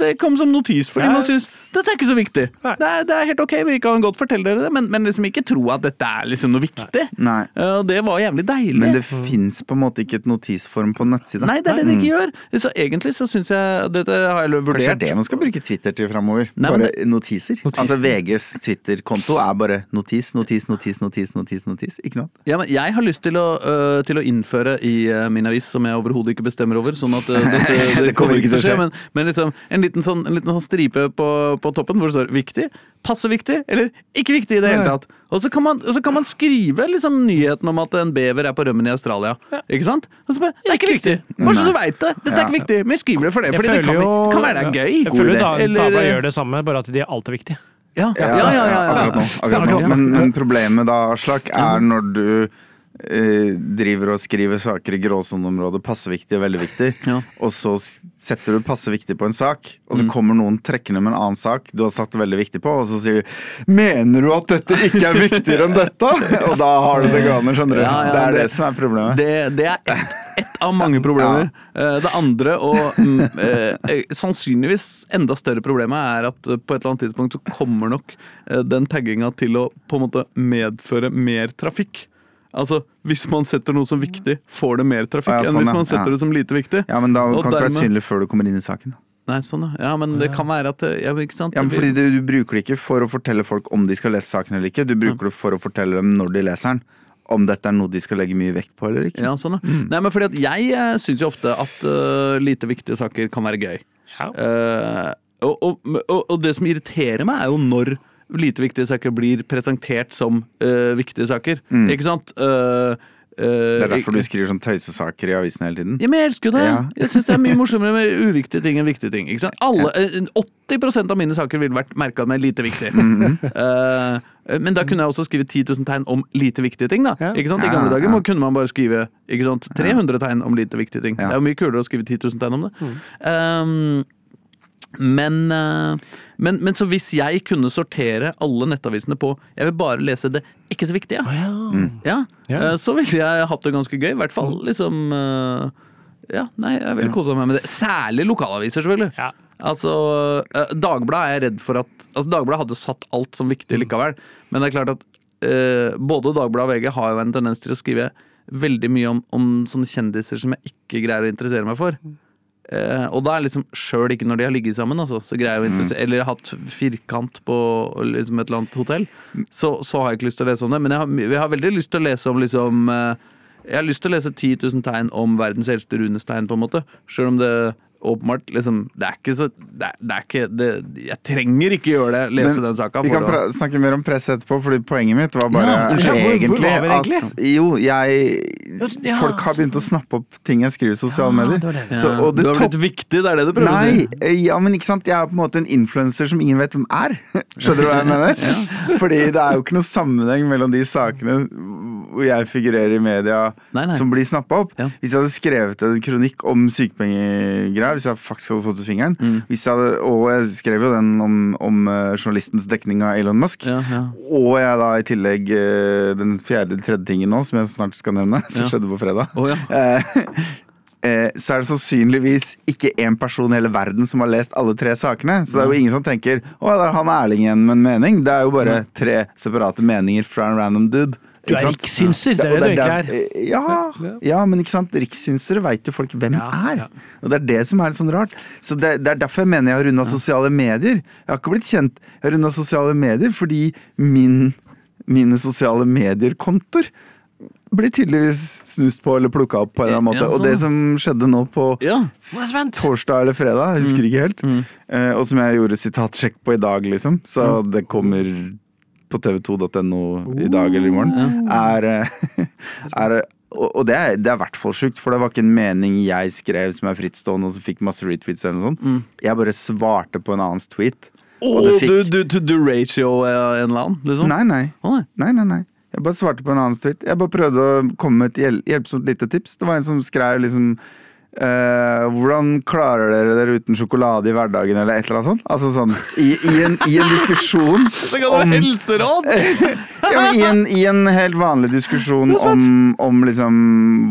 Det kom som notis fordi man syns dette er ikke så viktig. Det er, det er helt ok, vi kan godt fortelle dere det, men, men liksom ikke tro at dette er liksom noe viktig. Nei. Uh, det var jævlig deilig. Men det fins på en måte ikke et notisform på nettsida. Nei, det er det det ikke gjør. Så egentlig så syns jeg Dette har jeg Kanskje det er det man skal bruke Twitter til framover? Bare notiser. Notiser. Altså VGs Twitter-konto er bare notis, notis, notis, notis, notis. notis Ikke noe annet. Ja, men jeg har lyst til å, øh, til å innføre i øh, min avis, som jeg overhodet ikke bestemmer over, sånn at øh, det, det, kommer ikke til å skje, men, men liksom en liten sånn, en liten sånn stripe på, på toppen hvor det står 'viktig', 'passe viktig' eller 'ikke viktig' i det hele tatt. Og så kan man, så kan man skrive liksom nyheten om at en bever er på rømmen i Australia. Ikke sant? Og så bare, det er ikke viktig! Bare så du veit det! Dette er ikke viktig! Men jeg skriver det for det, fordi det kan, jo- kan være det er gøy. Jeg føler da, Eller- Dagbladet gjør det samme, bare at de er alltid viktige. Ja, ja, ja. Akkurat nå. Akkurat nå. Men, men problemet da, Aslak, er når du driver og skriver saker i gråsoneområdet passe viktig og veldig viktig, Ja. og så setter du passe viktig på en sak, og Mm. så kommer noen trekkende med en annen sak du har satt veldig viktig på, og så sier du 'Mener du at dette ikke er viktigere enn dette?' Og da har du det gående, skjønner du. Ja, ja, det er det, det- som er problemet. Det, det er ett et av mange problemer. Eh, Det andre, og mm, eh, sannsynligvis enda større problemet, er at eh, på et eller annet tidspunkt så kommer nok eh, den tagginga til å på en måte medføre mer trafikk. Altså, Hvis man setter noe som viktig, får det mer trafikk Ja, ja, enn sånn, hvis man setter Ja. det som lite viktig. Ja, men da Og kan det ikke være synlig før du kommer inn i saken. Nei, sånn, ja. ja. Men det kan være at det, ja, ikke sant? Ja, men fordi du, du bruker det ikke for å fortelle folk om de skal lese saken eller ikke. Du bruker det for å fortelle dem når de leser den, om dette er noe de skal legge mye vekt på eller ikke. Ja, sånn, ja. Nei, men fordi at jeg uh, syns jo ofte at uh, lite viktige saker kan være gøy. Ja. Uh, og, og, og, og det som irriterer meg, er jo når lite viktige saker blir presentert som uh, viktige saker. Ikke sant? Eh, Det er derfor du skriver sånn tøysesaker i avisen hele tiden. ja, men jeg elsker jo det. Ja. Jeg syns det er mye morsommere med uviktige ting enn viktige ting. Ikke sant? Alle, eh, 80% av mine saker ville vært merka med lite viktig. Mm -hmm. uh, men da kunne jeg også skrive 10 000 tegn om lite viktige ting. da Ja. Ikke sant? I gamle dager ja. kunne man bare skrive sant? 300 tegn om lite viktige ting. Det er jo mye kulere å skrive 10 000 tegn om det. Um, men, eh, men, men så hvis jeg kunne sortere alle nettavisene på Jeg vil bare lese det ikke så viktige. Ja, Ja. yeah. så ville jeg hatt det ganske gøy. I hvert fall liksom eh, Ja, nei, jeg ville kosa meg med det. Særlig lokalaviser, selvfølgelig. Ja. Altså, eh, Dagbladet er jeg redd for at Altså, Dagbladet hadde satt alt som viktig likevel. Men det er klart at uh, både Dagbladet og VG har jo en tendens til å skrive veldig mye om, om sånne kjendiser som jeg ikke greier å interessere meg for. Eh, og da er liksom sjøl ikke når de har ligget sammen, altså, så greier jeg å mm. Eller hatt firkant på liksom et eller annet hotell, så, så har jeg ikke lyst til å lese om det. Men jeg har, jeg har veldig lyst til å lese om liksom eh, Jeg har lyst til å lese 10 000 tegn om verdens eldste runestein, på en måte. Sjøl om det åpenbart liksom Det er ikke så Det er, det er ikke det, Jeg trenger ikke gjøre det, lese Men den saka. Vi kan å- snakke mer om press etterpå, Fordi poenget mitt var bare Ja, unnskyld, hvor- hvor egentlig var egentlig? at Jo, jeg Ja. Folk har begynt å snappe opp ting jeg skriver i sosiale medier. det det. Så, og det du har topp- blitt viktig, det er det du prøver å si? eh, ja, men ikke sant Jeg er på en måte en influenser som ingen vet hvem er. Skjønner du hva jeg mener? Fordi det er jo ikke noe sammenheng mellom de sakene hvor jeg figurerer i media Nei, nei. som blir snappa opp. Ja. Hvis jeg hadde skrevet en kronikk om sykepengegreier, hvis jeg faktisk hadde fått ut fingeren Mm. jeg hadde, Og jeg skrev jo den om, om eh, journalistens dekning av Elon Musk. Ja, ja. Og jeg da i tillegg eh, den fjerde, tredje tingen nå, som jeg snart skal nevne, som skjedde på fredag. Oh, så er det sannsynligvis ikke én person i hele verden som har lest alle tre sakene. Så det er jo ingen som tenker 'Å, det er han Erling igjen med en mening'. Det er jo bare tre separate meninger fra en random dude. Du er rikssynser, det er det du egentlig er. Ja, ja, men ikke sant? Rikssynsere veit jo folk hvem er. Og det er det som er sånn rart. Så det, det er derfor jeg mener jeg har runda sosiale medier. Jeg har ikke blitt kjent Jeg har runda sosiale medier fordi min, mine sosiale medier-kontoer blir tydeligvis snust på eller plukka opp på en eller annen måte. Ja, Og sånn. det som skjedde nå på ja. torsdag eller fredag, jeg husker ikke helt, eh, og som jeg gjorde sitatsjekk på i dag, liksom, så det kommer på tv2.no i dag eller i morgen, er, eh, er og det er, det er i hvert fall sjukt, for det var ikke en mening jeg skrev som er frittstående og som fikk masse retweets eller noe sånt. Jeg bare svarte på en annens tweet. Oh, Og fikk- du, du, du ratio eh, en eller annen, liksom? Nei, nei. Oh, nei. Nei, nei, nei. Jeg bare svarte på en annen tweet. Jeg bare prøvde å komme med et hjel hjelpsomt lite tips. Det var en som skrev liksom eh, hvordan klarer dere dere uten sjokolade i hverdagen, eller et eller annet sånt? Altså sånn, I, i, en, i en diskusjon Det kan være helseråd! ja, i, en, I en helt vanlig diskusjon om, om liksom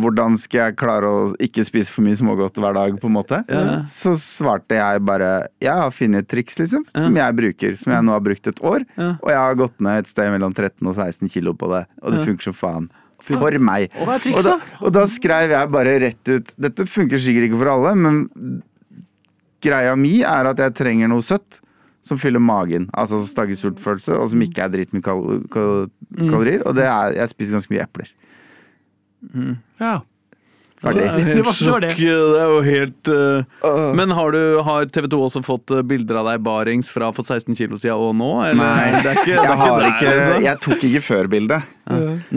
hvordan skal jeg klare å ikke spise for mye smågodt hver dag, på en måte, så svarte jeg bare Jeg har funnet et triks, liksom, som jeg bruker, som jeg nå har brukt et år, Ja. og jeg har gått ned et sted mellom 13 og 16 kilo på det, og det funker som faen. For meg. Hva er Og da, og da skrev jeg bare rett ut Dette funker sikkert ikke for alle, men greia mi er at jeg trenger noe søtt som fyller magen. Altså staggesultfølelse, og som ikke er dritmye kal kal kalorier. Og det er Jeg spiser ganske mye epler. Ja. Ferdig. Det er, helt det var det. sjokk. det er jo helt uh... Men har, du, har TV 2 også fått eh, bilder av deg barings fra for 16 kilo siden og nå? Eller? Nei, det er ikke, det er jeg, har der, ikke, liksom. jeg tok ikke før-bildet.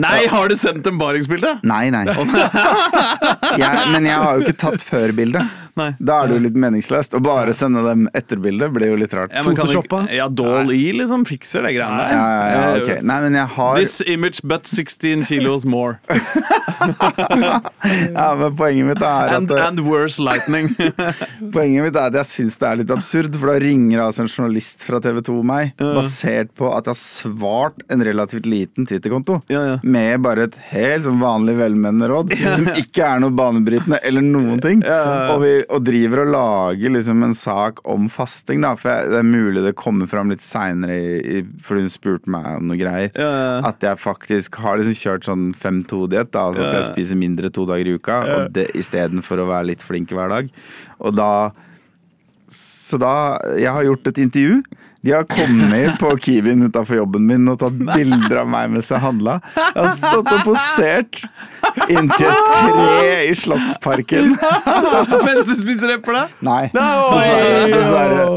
Nei, har du sendt en baringsbilde? Nei, nei. Jeg, men jeg har jo ikke tatt før-bildet. Nei. Da er det jo litt meningsløst. Å bare sende dem etterbildet blir jo litt rart. Ja, men kan du Photoshoppa? Ja, Doll-E liksom fikser det greiene der. Ja, ja, ja, okay. ok. Nei, men jeg har This image but 16 kilos more. ja, men Poenget mitt er at and worse lightning. Poenget mitt er at jeg syns det er litt absurd, for da ringer altså en journalist fra TV 2 meg, basert på at jeg har svart en relativt liten Twitter-konto, Ja, ja. med bare et helt sånn vanlig velmenende råd, som ikke er noe banebrytende eller noen ting, og, vi, og driver og lager liksom en sak om fasting, da, for jeg, det er mulig det kommer fram litt seinere, for hun spurte meg om noe greier, Ja, ja. at jeg faktisk har liksom kjørt sånn 5-2-diett, da, ja, at jeg spiser mindre to dager i uka, det istedenfor å være litt flink hver dag. Og da Så da Jeg har gjort et intervju. De har kommet på Kiwien utafor jobben min og tatt bilder av meg mens jeg handla. Jeg har stått og posert inntil et tre i Slottsparken. Mens du spiser eple? Nei, dessverre.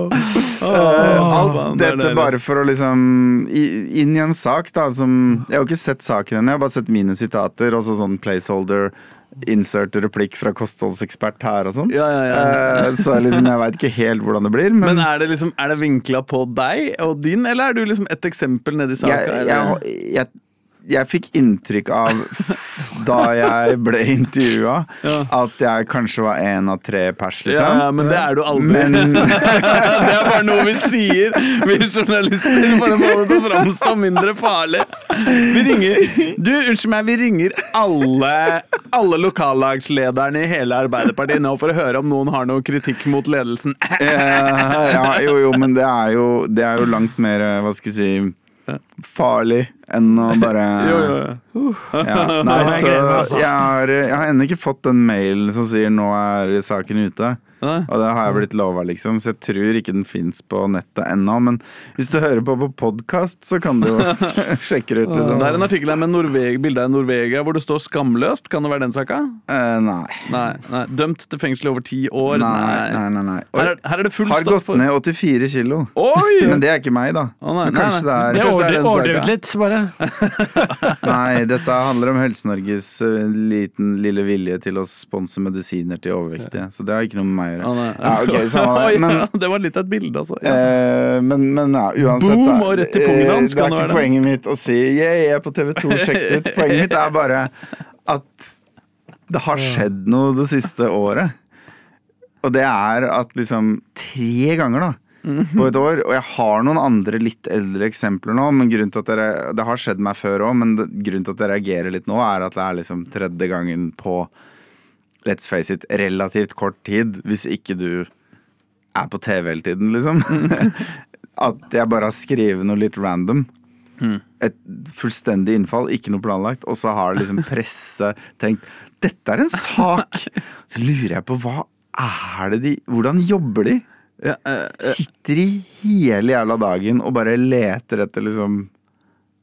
Eh, alt dette bare for å liksom Inn i en sak da som Jeg har jo ikke sett saken ennå, jeg har bare sett mine sitater. Og så sånn placeholder, insert replikk fra kostholdsekspert her og sånn. Ja, ja, ja. Eh, Så liksom, jeg veit ikke helt hvordan det blir, men, Men er det liksom Er det vinkla på deg og din, eller er du liksom et eksempel nedi saka? jeg, jeg, jeg, jeg fikk inntrykk av, da jeg ble intervjua, Ja. at jeg kanskje var en av tre pers, liksom. ja, men det er du aldri. Men det er bare noe vi sier, vi journalister, for må det å framstå mindre farlig. Vi ringer Du, unnskyld meg, vi ringer alle, alle lokallagslederne i hele Arbeiderpartiet nå for å høre om noen har noe kritikk mot ledelsen. Eh, ja, jo, jo, men det er jo, det er jo langt mer, eh, hva skal jeg si, farlig enn å bare Jo, jo, jo. Ja, nei, så altså. jeg har, jeg har ennå ikke fått den mailen som sier 'nå er saken ute'. Nei. Og det har jeg blitt lova, liksom, så jeg tror ikke den fins på nettet ennå. Men hvis du hører på på podkast, så kan du jo sjekke det ut, liksom. Det er en artikkel her med Norveg, bilde av Norvegia hvor det står 'skamløst'. Kan det være den saka? Eh, nei. Nei, nei. Dømt til fengsel i over ti år. Nei, nei, nei. nei. Her, er, her er det full Har gått for ned 84 kilo. Oi! Men det er ikke meg, da. Å, nei, Men kanskje nei, det Det er det er overdrevet, litt, bare. Nei, dette handler om Helse-Norges eh, liten lille vilje til å sponse medisiner til overvektige. Så det har ikke noe med meg å gjøre. Ja, okay, samme det. Men, ja, det var litt av et bilde, altså. Ja. eh, men, men ja, uansett Boom, og rett i pungen hans, eh, Det er ikke poenget mitt å si yeah, jeg er på TV2, sjekk det ut. Poenget mitt er bare at det har skjedd noe det siste året. Og det er at liksom tre ganger, da. På et år, Og jeg har noen andre litt eldre eksempler nå, men grunnen til at dere, det har skjedd meg før òg, men grunnen til at jeg reagerer litt nå, er at det er liksom tredje gangen på let's face it, relativt kort tid, hvis ikke du er på TV hele tiden, liksom. at jeg bare har skrevet noe litt random. Et fullstendig innfall, ikke noe planlagt. Og så har liksom presse tenkt dette er en sak! Så lurer jeg på hva er det de Hvordan jobber de? Ja, uh, uh, Sitter i hele jævla dagen og bare leter etter liksom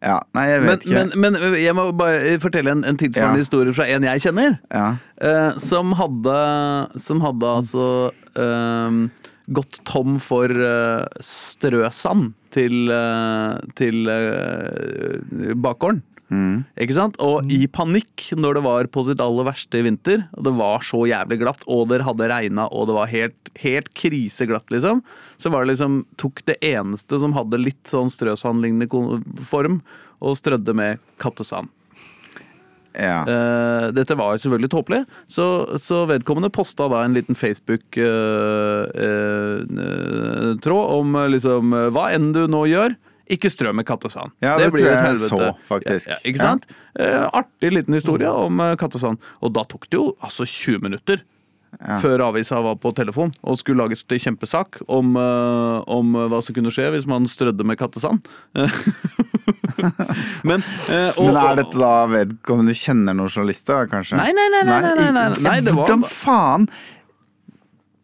Ja, nei, jeg men, vet ikke. men, men jeg må bare fortelle en, en tilsvarende Ja. historie fra en jeg kjenner. ja. Uh, som hadde Som hadde altså eh, gått tom for strøsand til, til bakgården. Mm. Ikke sant? Og i panikk når det var på sitt aller verste i vinter, og det var så jævlig glatt, og det hadde regna, og det var helt, helt kriseglatt, liksom, så var det liksom Tok det eneste som hadde litt sånn strøsandlignende form, og strødde med kattesand. ja. Uh, dette var selvfølgelig tåpelig, så, så vedkommende posta da en liten Facebook-tråd om eh, liksom eh, Hva enn du nå gjør, ikke strø med kattesand. Ja, det blir tror jeg helvete. så, faktisk. Ja, ja, ikke sant? Eh, artig liten historie om eh, kattesand. Og da tok det jo altså 20 minutter. Ja. Før avisa var på telefon og skulle lage et kjempesak om, eh, om eh, hva som kunne skje hvis man strødde med kattesand. Men, eh, og, Men er dette da vedkommende kjenner noen journalister, kanskje? Nei, nei, nei, nei, nei, nei, nei, det Hvordan faen?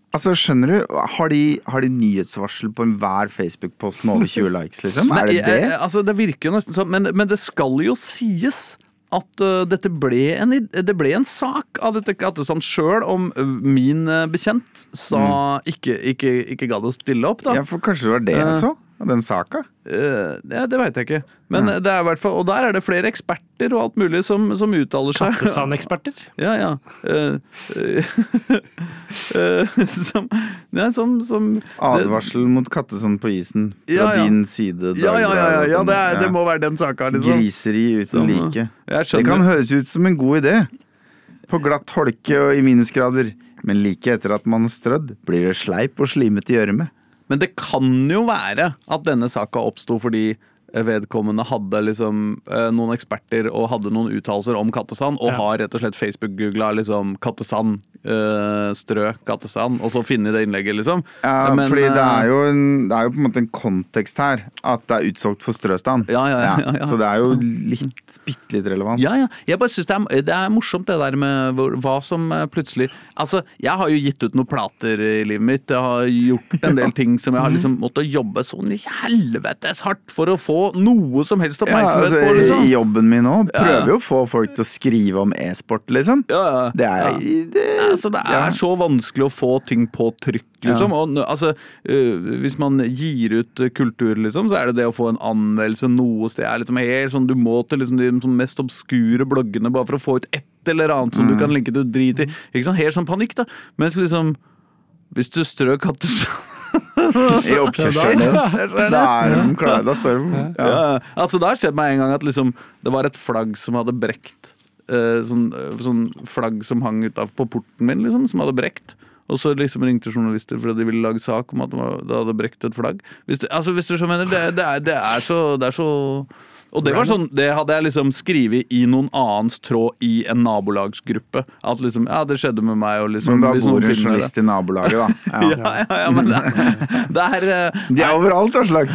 Altså, skjønner du? Har de, har de nyhetsvarsel på enhver Facebook-post med over 20 likes, liksom? Nei, er det det? Altså, det virker jo nesten sånn, men, men det skal jo sies at uh, dette ble en, det ble en sak av dette Kattesand sjøl, om øh, min uh, bekjent sa ikke, ikke, ikke gadd å stille opp, da. Mm. Ja, for kanskje det var det Eh, så? Den saka? Uh, ja, det veit jeg ikke. Men det er hvert fall, Og der er det flere eksperter og alt mulig som, som uttaler seg. Kattesand-eksperter. Ja, ja. Uh, eh, eh, som, ja som, som Advarsel mot kattesand på isen fra Ja, ja. din side. Ja, ja, ja, ja, ja, det, er, Ja. det må være den saka, liksom. Griseri uten Som- like. Det kan høres ut som en god idé. På glatt holke og i minusgrader. Men like etter at man har strødd, blir det sleip og slimete gjørme. Men det kan jo være at denne saka oppsto fordi vedkommende hadde liksom eh, noen eksperter og hadde noen uttalelser om kattesand, og Ja. har rett og slett Facebook-googla liksom kattesand, eh, strø Gatestand, og så finne det innlegget, liksom. Ja, Men, fordi det eh, er, jo en, det er jo på en måte en kontekst her. At det er utsolgt for strøstand. Ja, ja, ja, ja. Så det er jo litt, bitte litt relevant. Ja, ja. Jeg bare synes det det er morsomt det der med hvor, hva som eh, plutselig Altså, jeg har jo gitt ut noen plater i livet mitt. Jeg har gjort en del ting som jeg har liksom måttet jobbe sånn i helvetes hardt for å få noe som helst oppmerksomhet altså, på, liksom. I jobben min nå prøver jo å få folk til å skrive om e-sport, liksom. Ja, ja. Det er, det, Altså, det er så vanskelig å få ting på trykk, liksom. Og, altså, uh, hvis man gir ut øh, kultur, liksom, så er det det å få en anmeldelse noe sted. Er liksom helt sånn, du må til liksom, de sånn mest obskure bloggene bare for å få ut ett eller annet som du Mm. kan linke til drit i. Ikke sant? Helt sånn panikk, da. Mens liksom Hvis du strøk kattesand I oppkjørselen. Da er de klare. Da står de ja. ja. Altså, det har skjedd meg en gang at liksom, det var et flagg som hadde brekt. Eh, sånn, eh, sånn flagg som hang utav på porten min, liksom, som hadde brekt. Og så liksom ringte journalister fordi de ville lage sak om at det, hadde brekt et flagg. Hvis du, altså, hvis du så mener, det, det, er, det, er så, det er så Og det var sånn, det hadde jeg liksom skrevet i noen annens tråd i en nabolagsgruppe. At liksom, ja, det skjedde med meg. Og liksom, Men da bor du det journalist i nabolaget, da. Ja. Ja, ja, ja, men det, det er eh, De er overalt, Aslak.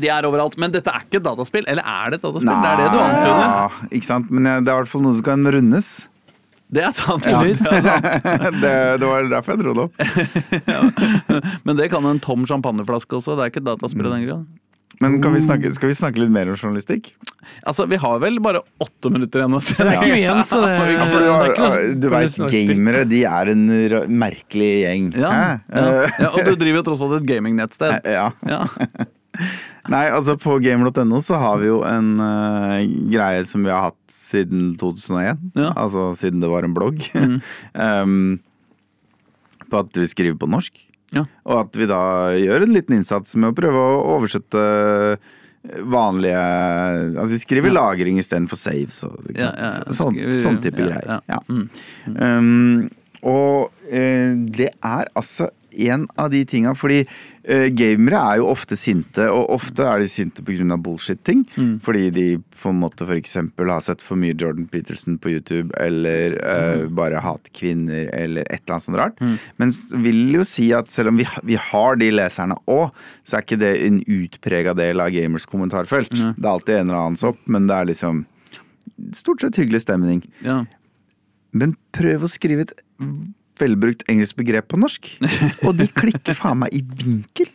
de er overalt. Men dette er ikke et dataspill. Eller er det et dataspill? det er det du antyder. Ja, ikke sant? Men eh, det er i hvert fall noe som kan rundes. Det er sant. Ja. Lyd. det, det var derfor jeg dro det opp. Men det kan en tom champagneflaske også. Det er ikke et dataspill i den grad. Men kan vi snakke, skal vi snakke litt mer om journalistikk? Altså, Vi har vel bare åtte minutter igjen å se. Det er ikke mye igjen, så det, Ja, det for du, er har, ikke noe du vet, gamere de er en merkelig gjeng. Ja, ja. ja, Og du driver jo tross alt et gamingnettsted. Eh, ja. Ja. Nei, altså på gamer.no så har vi jo en uh, greie som vi har hatt siden 2001. Ja. Altså siden det var en blogg. um, på at vi skriver på norsk. Ja. Og at vi da gjør en liten innsats med å prøve å oversette vanlige Altså vi skriver lagring istedenfor og ikke Ja, ja, ja. Sånn, sånn type ja, greier. ja. Ja. Mm. Um, og eh, det er altså en av de tinga Fordi eh, gamere er jo ofte sinte, og ofte er de sinte pga. bullshit-ting. Mm. Fordi de på en måte f.eks. har sett for mye Jordan Peterson på YouTube, eller eh, Mm. bare hater kvinner, eller et eller annet sånt rart. Men s- vil jo si at selv om vi, vi har de leserne òg, så er ikke det en utprega del av gamers kommentarfelt. Det er alltid en eller annen sopp, men det er liksom stort sett hyggelig stemning. Ja. Men prøv å skrive et velbrukt engelsk begrep på norsk, og de klikker faen meg i vinkel.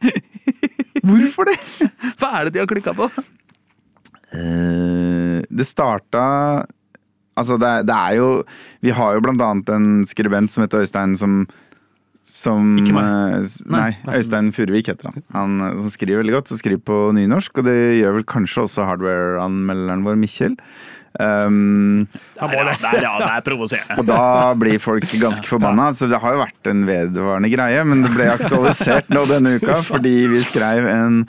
Hvorfor det? Hva er det de har klikka på? Eh, det starta Altså, det, det er jo Vi har jo blant annet en skribent som heter Øystein, som som Ikke meg. eh, s- Nei, Øystein Furuvik heter han. Han eh, som skriver veldig godt, som skriver på nynorsk, og det gjør vel kanskje også hardware-anmelderen vår, Mikkjel. Um, det, er, det, er, det er provoserende. Og da blir folk ganske forbanna. Så det har jo vært en vedvarende greie, men det ble aktualisert nå denne uka fordi vi skrev en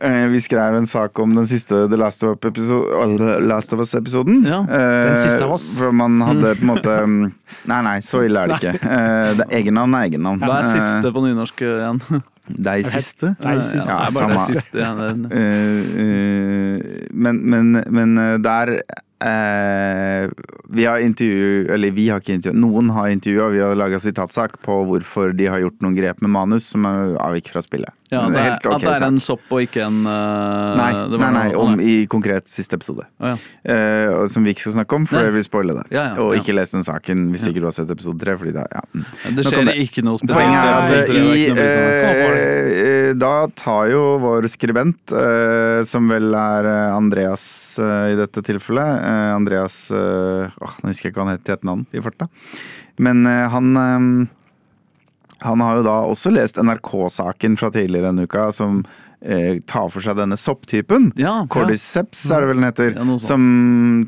eh, vi skrev en sak om den siste The Last of Us-episoden. Last of Us-episoden. Ja, Eh, den siste av oss. For man hadde på en måte mm, Nei, nei, så ille er det ikke. Eh, det er Egennavn er egennavn. Hva er siste på nynorsk eh, igjen? Deg siste? Deg siste. Ja, bare deg siste. Ja, det, Eh, eh, men, men, men eh, der eh, Vi har intervju Eller vi har ikke intervju Noen har intervjua, vi har laga sitatsak på hvorfor de har gjort noen grep med manus som er avvik fra spillet. ja, det er, okay, at det er en sopp og ikke en uh, Nei, det var nei, nei, noe- om i konkret siste episode. Å, ja. Eh, som vi ikke skal snakke om, for Nei. jeg vil spoile det. Ja, ja, og ikke les den saken hvis ikke du har sett episode tre. Ja. mm. Det skjer det. ikke noe spesielt. Poenget er altså, i, eh, eh, Da tar jo vår skribent, eh, som vel er Andreas i dette tilfellet Andreas eh, åh, Nå husker jeg ikke hva han het til etternavn i farta. Men eh, han eh, han har jo da også lest NRK-saken fra tidligere denne uka, som eh, tar for seg denne sopptypen. Ja, ja. Cordyceps er det vel den heter. Ja, som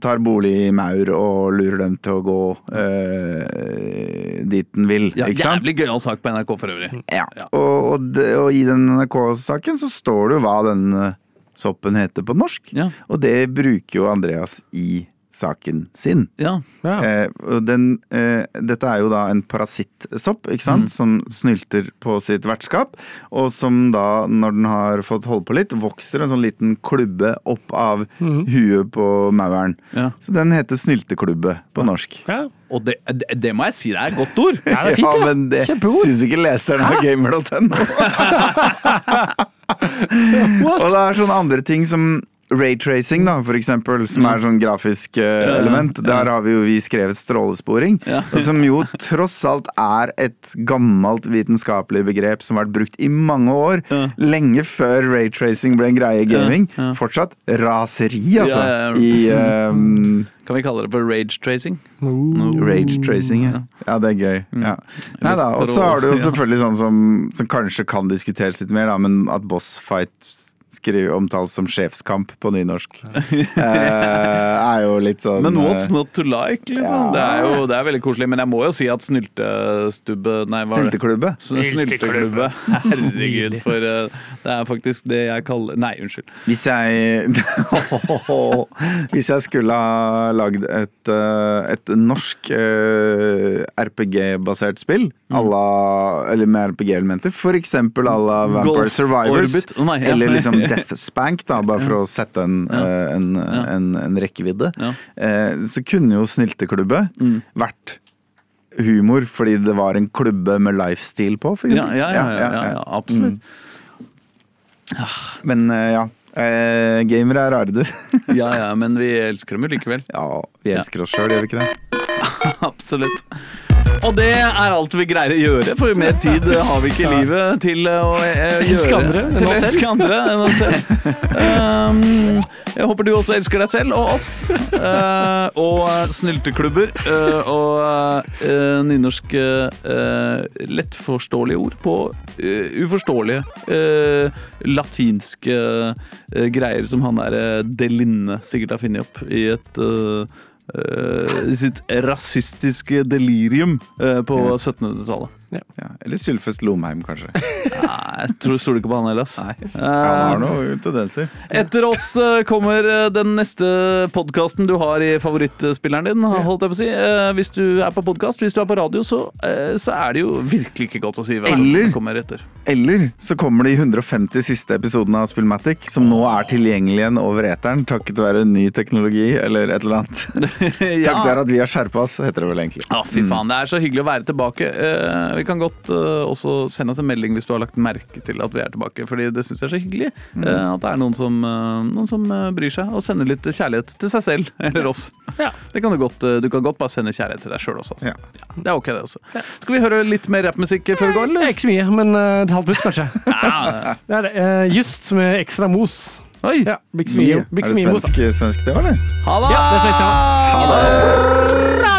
tar bolig i maur og lurer dem til å gå eh, dit den vil. Ja, ikke sant? jævlig gøyal sak på NRK for øvrig. Ja. Ja. Og, og, de, og i den NRK-saken så står det jo hva den eh, soppen heter på norsk. Ja. Og det bruker jo Andreas i saken sin. Ja. Ja. Eh, den, eh, dette er jo da en parasittsopp ikke sant? som snylter på sitt vertskap. Og som da, når den har fått holde på litt, vokser en sånn liten klubbe opp av huet på mauren. Ja. Så den heter snylteklubbe på norsk. Ja. Og det, det, det må jeg si det er et godt ord. Ja, det er fint, ja, ja. men det syns ikke leseren av gamer.no. Og det er sånne andre ting som Raytracing, da, for eksempel, som er sånn grafisk uh, element. Der har vi jo vi skrevet strålesporing. Ja. Som jo tross alt er et gammelt vitenskapelig begrep som har vært brukt i mange år. Ja. Lenge før raytracing ble en greie i gaming. Ja, ja. Fortsatt raseri, altså. Ja, ja, ja. I um, Kan vi kalle det for rage tracing? Rage tracing, ja. ja det er gøy. Ja. Nei da, Og så har du jo selvfølgelig sånn som, som kanskje kan diskuteres litt mer, da, men at boss fight skriver omtales som sjefskamp på nynorsk. eh, er jo litt sånn Men what's eh, not to like, liksom? Ja. Det er jo det er veldig koselig. Men jeg må jo si at snyltestubbe Nei, hva? Snylteklubbe. Snylteklubbe. Herregud, for eh, det er faktisk det jeg kaller Nei, unnskyld. Hvis jeg Hvis jeg skulle ha lagd et, et norsk RPG-basert spill, à la, eller med RPG-elementer, eksempel à la Vampire Golf Survivors, Orbit. Nei, ja. eller liksom Death Spank, da, bare for å sette en, eh, en, en, en rekkevidde, eh, så kunne jo Snylteklubbe Mm. vært humor fordi det var en klubbe med lifestyle på, for Ja, eksempel. ja, ja, ja, ja, ja absolutt. Men eh, ja. Gamere er rare, du. Ja, ja, men vi elsker dem jo likevel. ja, vi elsker oss sjøl, gjør vi ikke det? Absolutt. Og det er alt vi greier å gjøre, for mer tid har vi ikke i livet til å eh, gjøre andre til å elske andre enn oss selv. Um, jeg håper du også elsker deg selv og oss. Uh, og uh, snylteklubber. Uh, og uh, nynorske uh, lettforståelige ord på uforståelige latinske greier som han der Delinne sikkert har funnet opp i et sitt rasistiske delirium uh, på 1700-tallet. Ja. Eller Sylfest Lomheim, kanskje. Nei, jeg tror stoler ikke på han heller. Nei. Han har noen tendenser. etter oss eh, kommer eh, den neste podkasten du har i favorittspilleren din. holdt jeg på å si. Eh, Hvis du er på podkast, hvis du er på radio, så, så er det jo virkelig ikke godt å si hva som Eller- kommer etter. Eller så kommer de 150 siste episodene av Spillmatic, som nå er tilgjengelig igjen over eteren takket være ny teknologi eller et eller annet. Takket være at vi har skjerpa oss, heter det vel egentlig. Ja, fy faen. Det er så hyggelig å være tilbake. Vi kan godt eh, også sende oss en melding hvis du har lagt merke til at vi er tilbake. Fordi det syns vi er så hyggelig eh, at det er noen som, eh, noen som bryr seg og sender litt kjærlighet til seg selv eller oss. Ja. Det kan du, godt, du kan godt bare sende kjærlighet til deg sjøl også. Altså. Ja. Ja, det er ok, det også. Skal vi høre litt mer rappmusikk før vi går, eller? Ikke så mye, men uh, et halvt minutt, kanskje. Ja. Det er det. just med ekstra mos. Oi! Ja, Bix Mio. Bix Er det svensk, svensk det, eller? Ha det! Ja, det er svensk, ja. Ha det!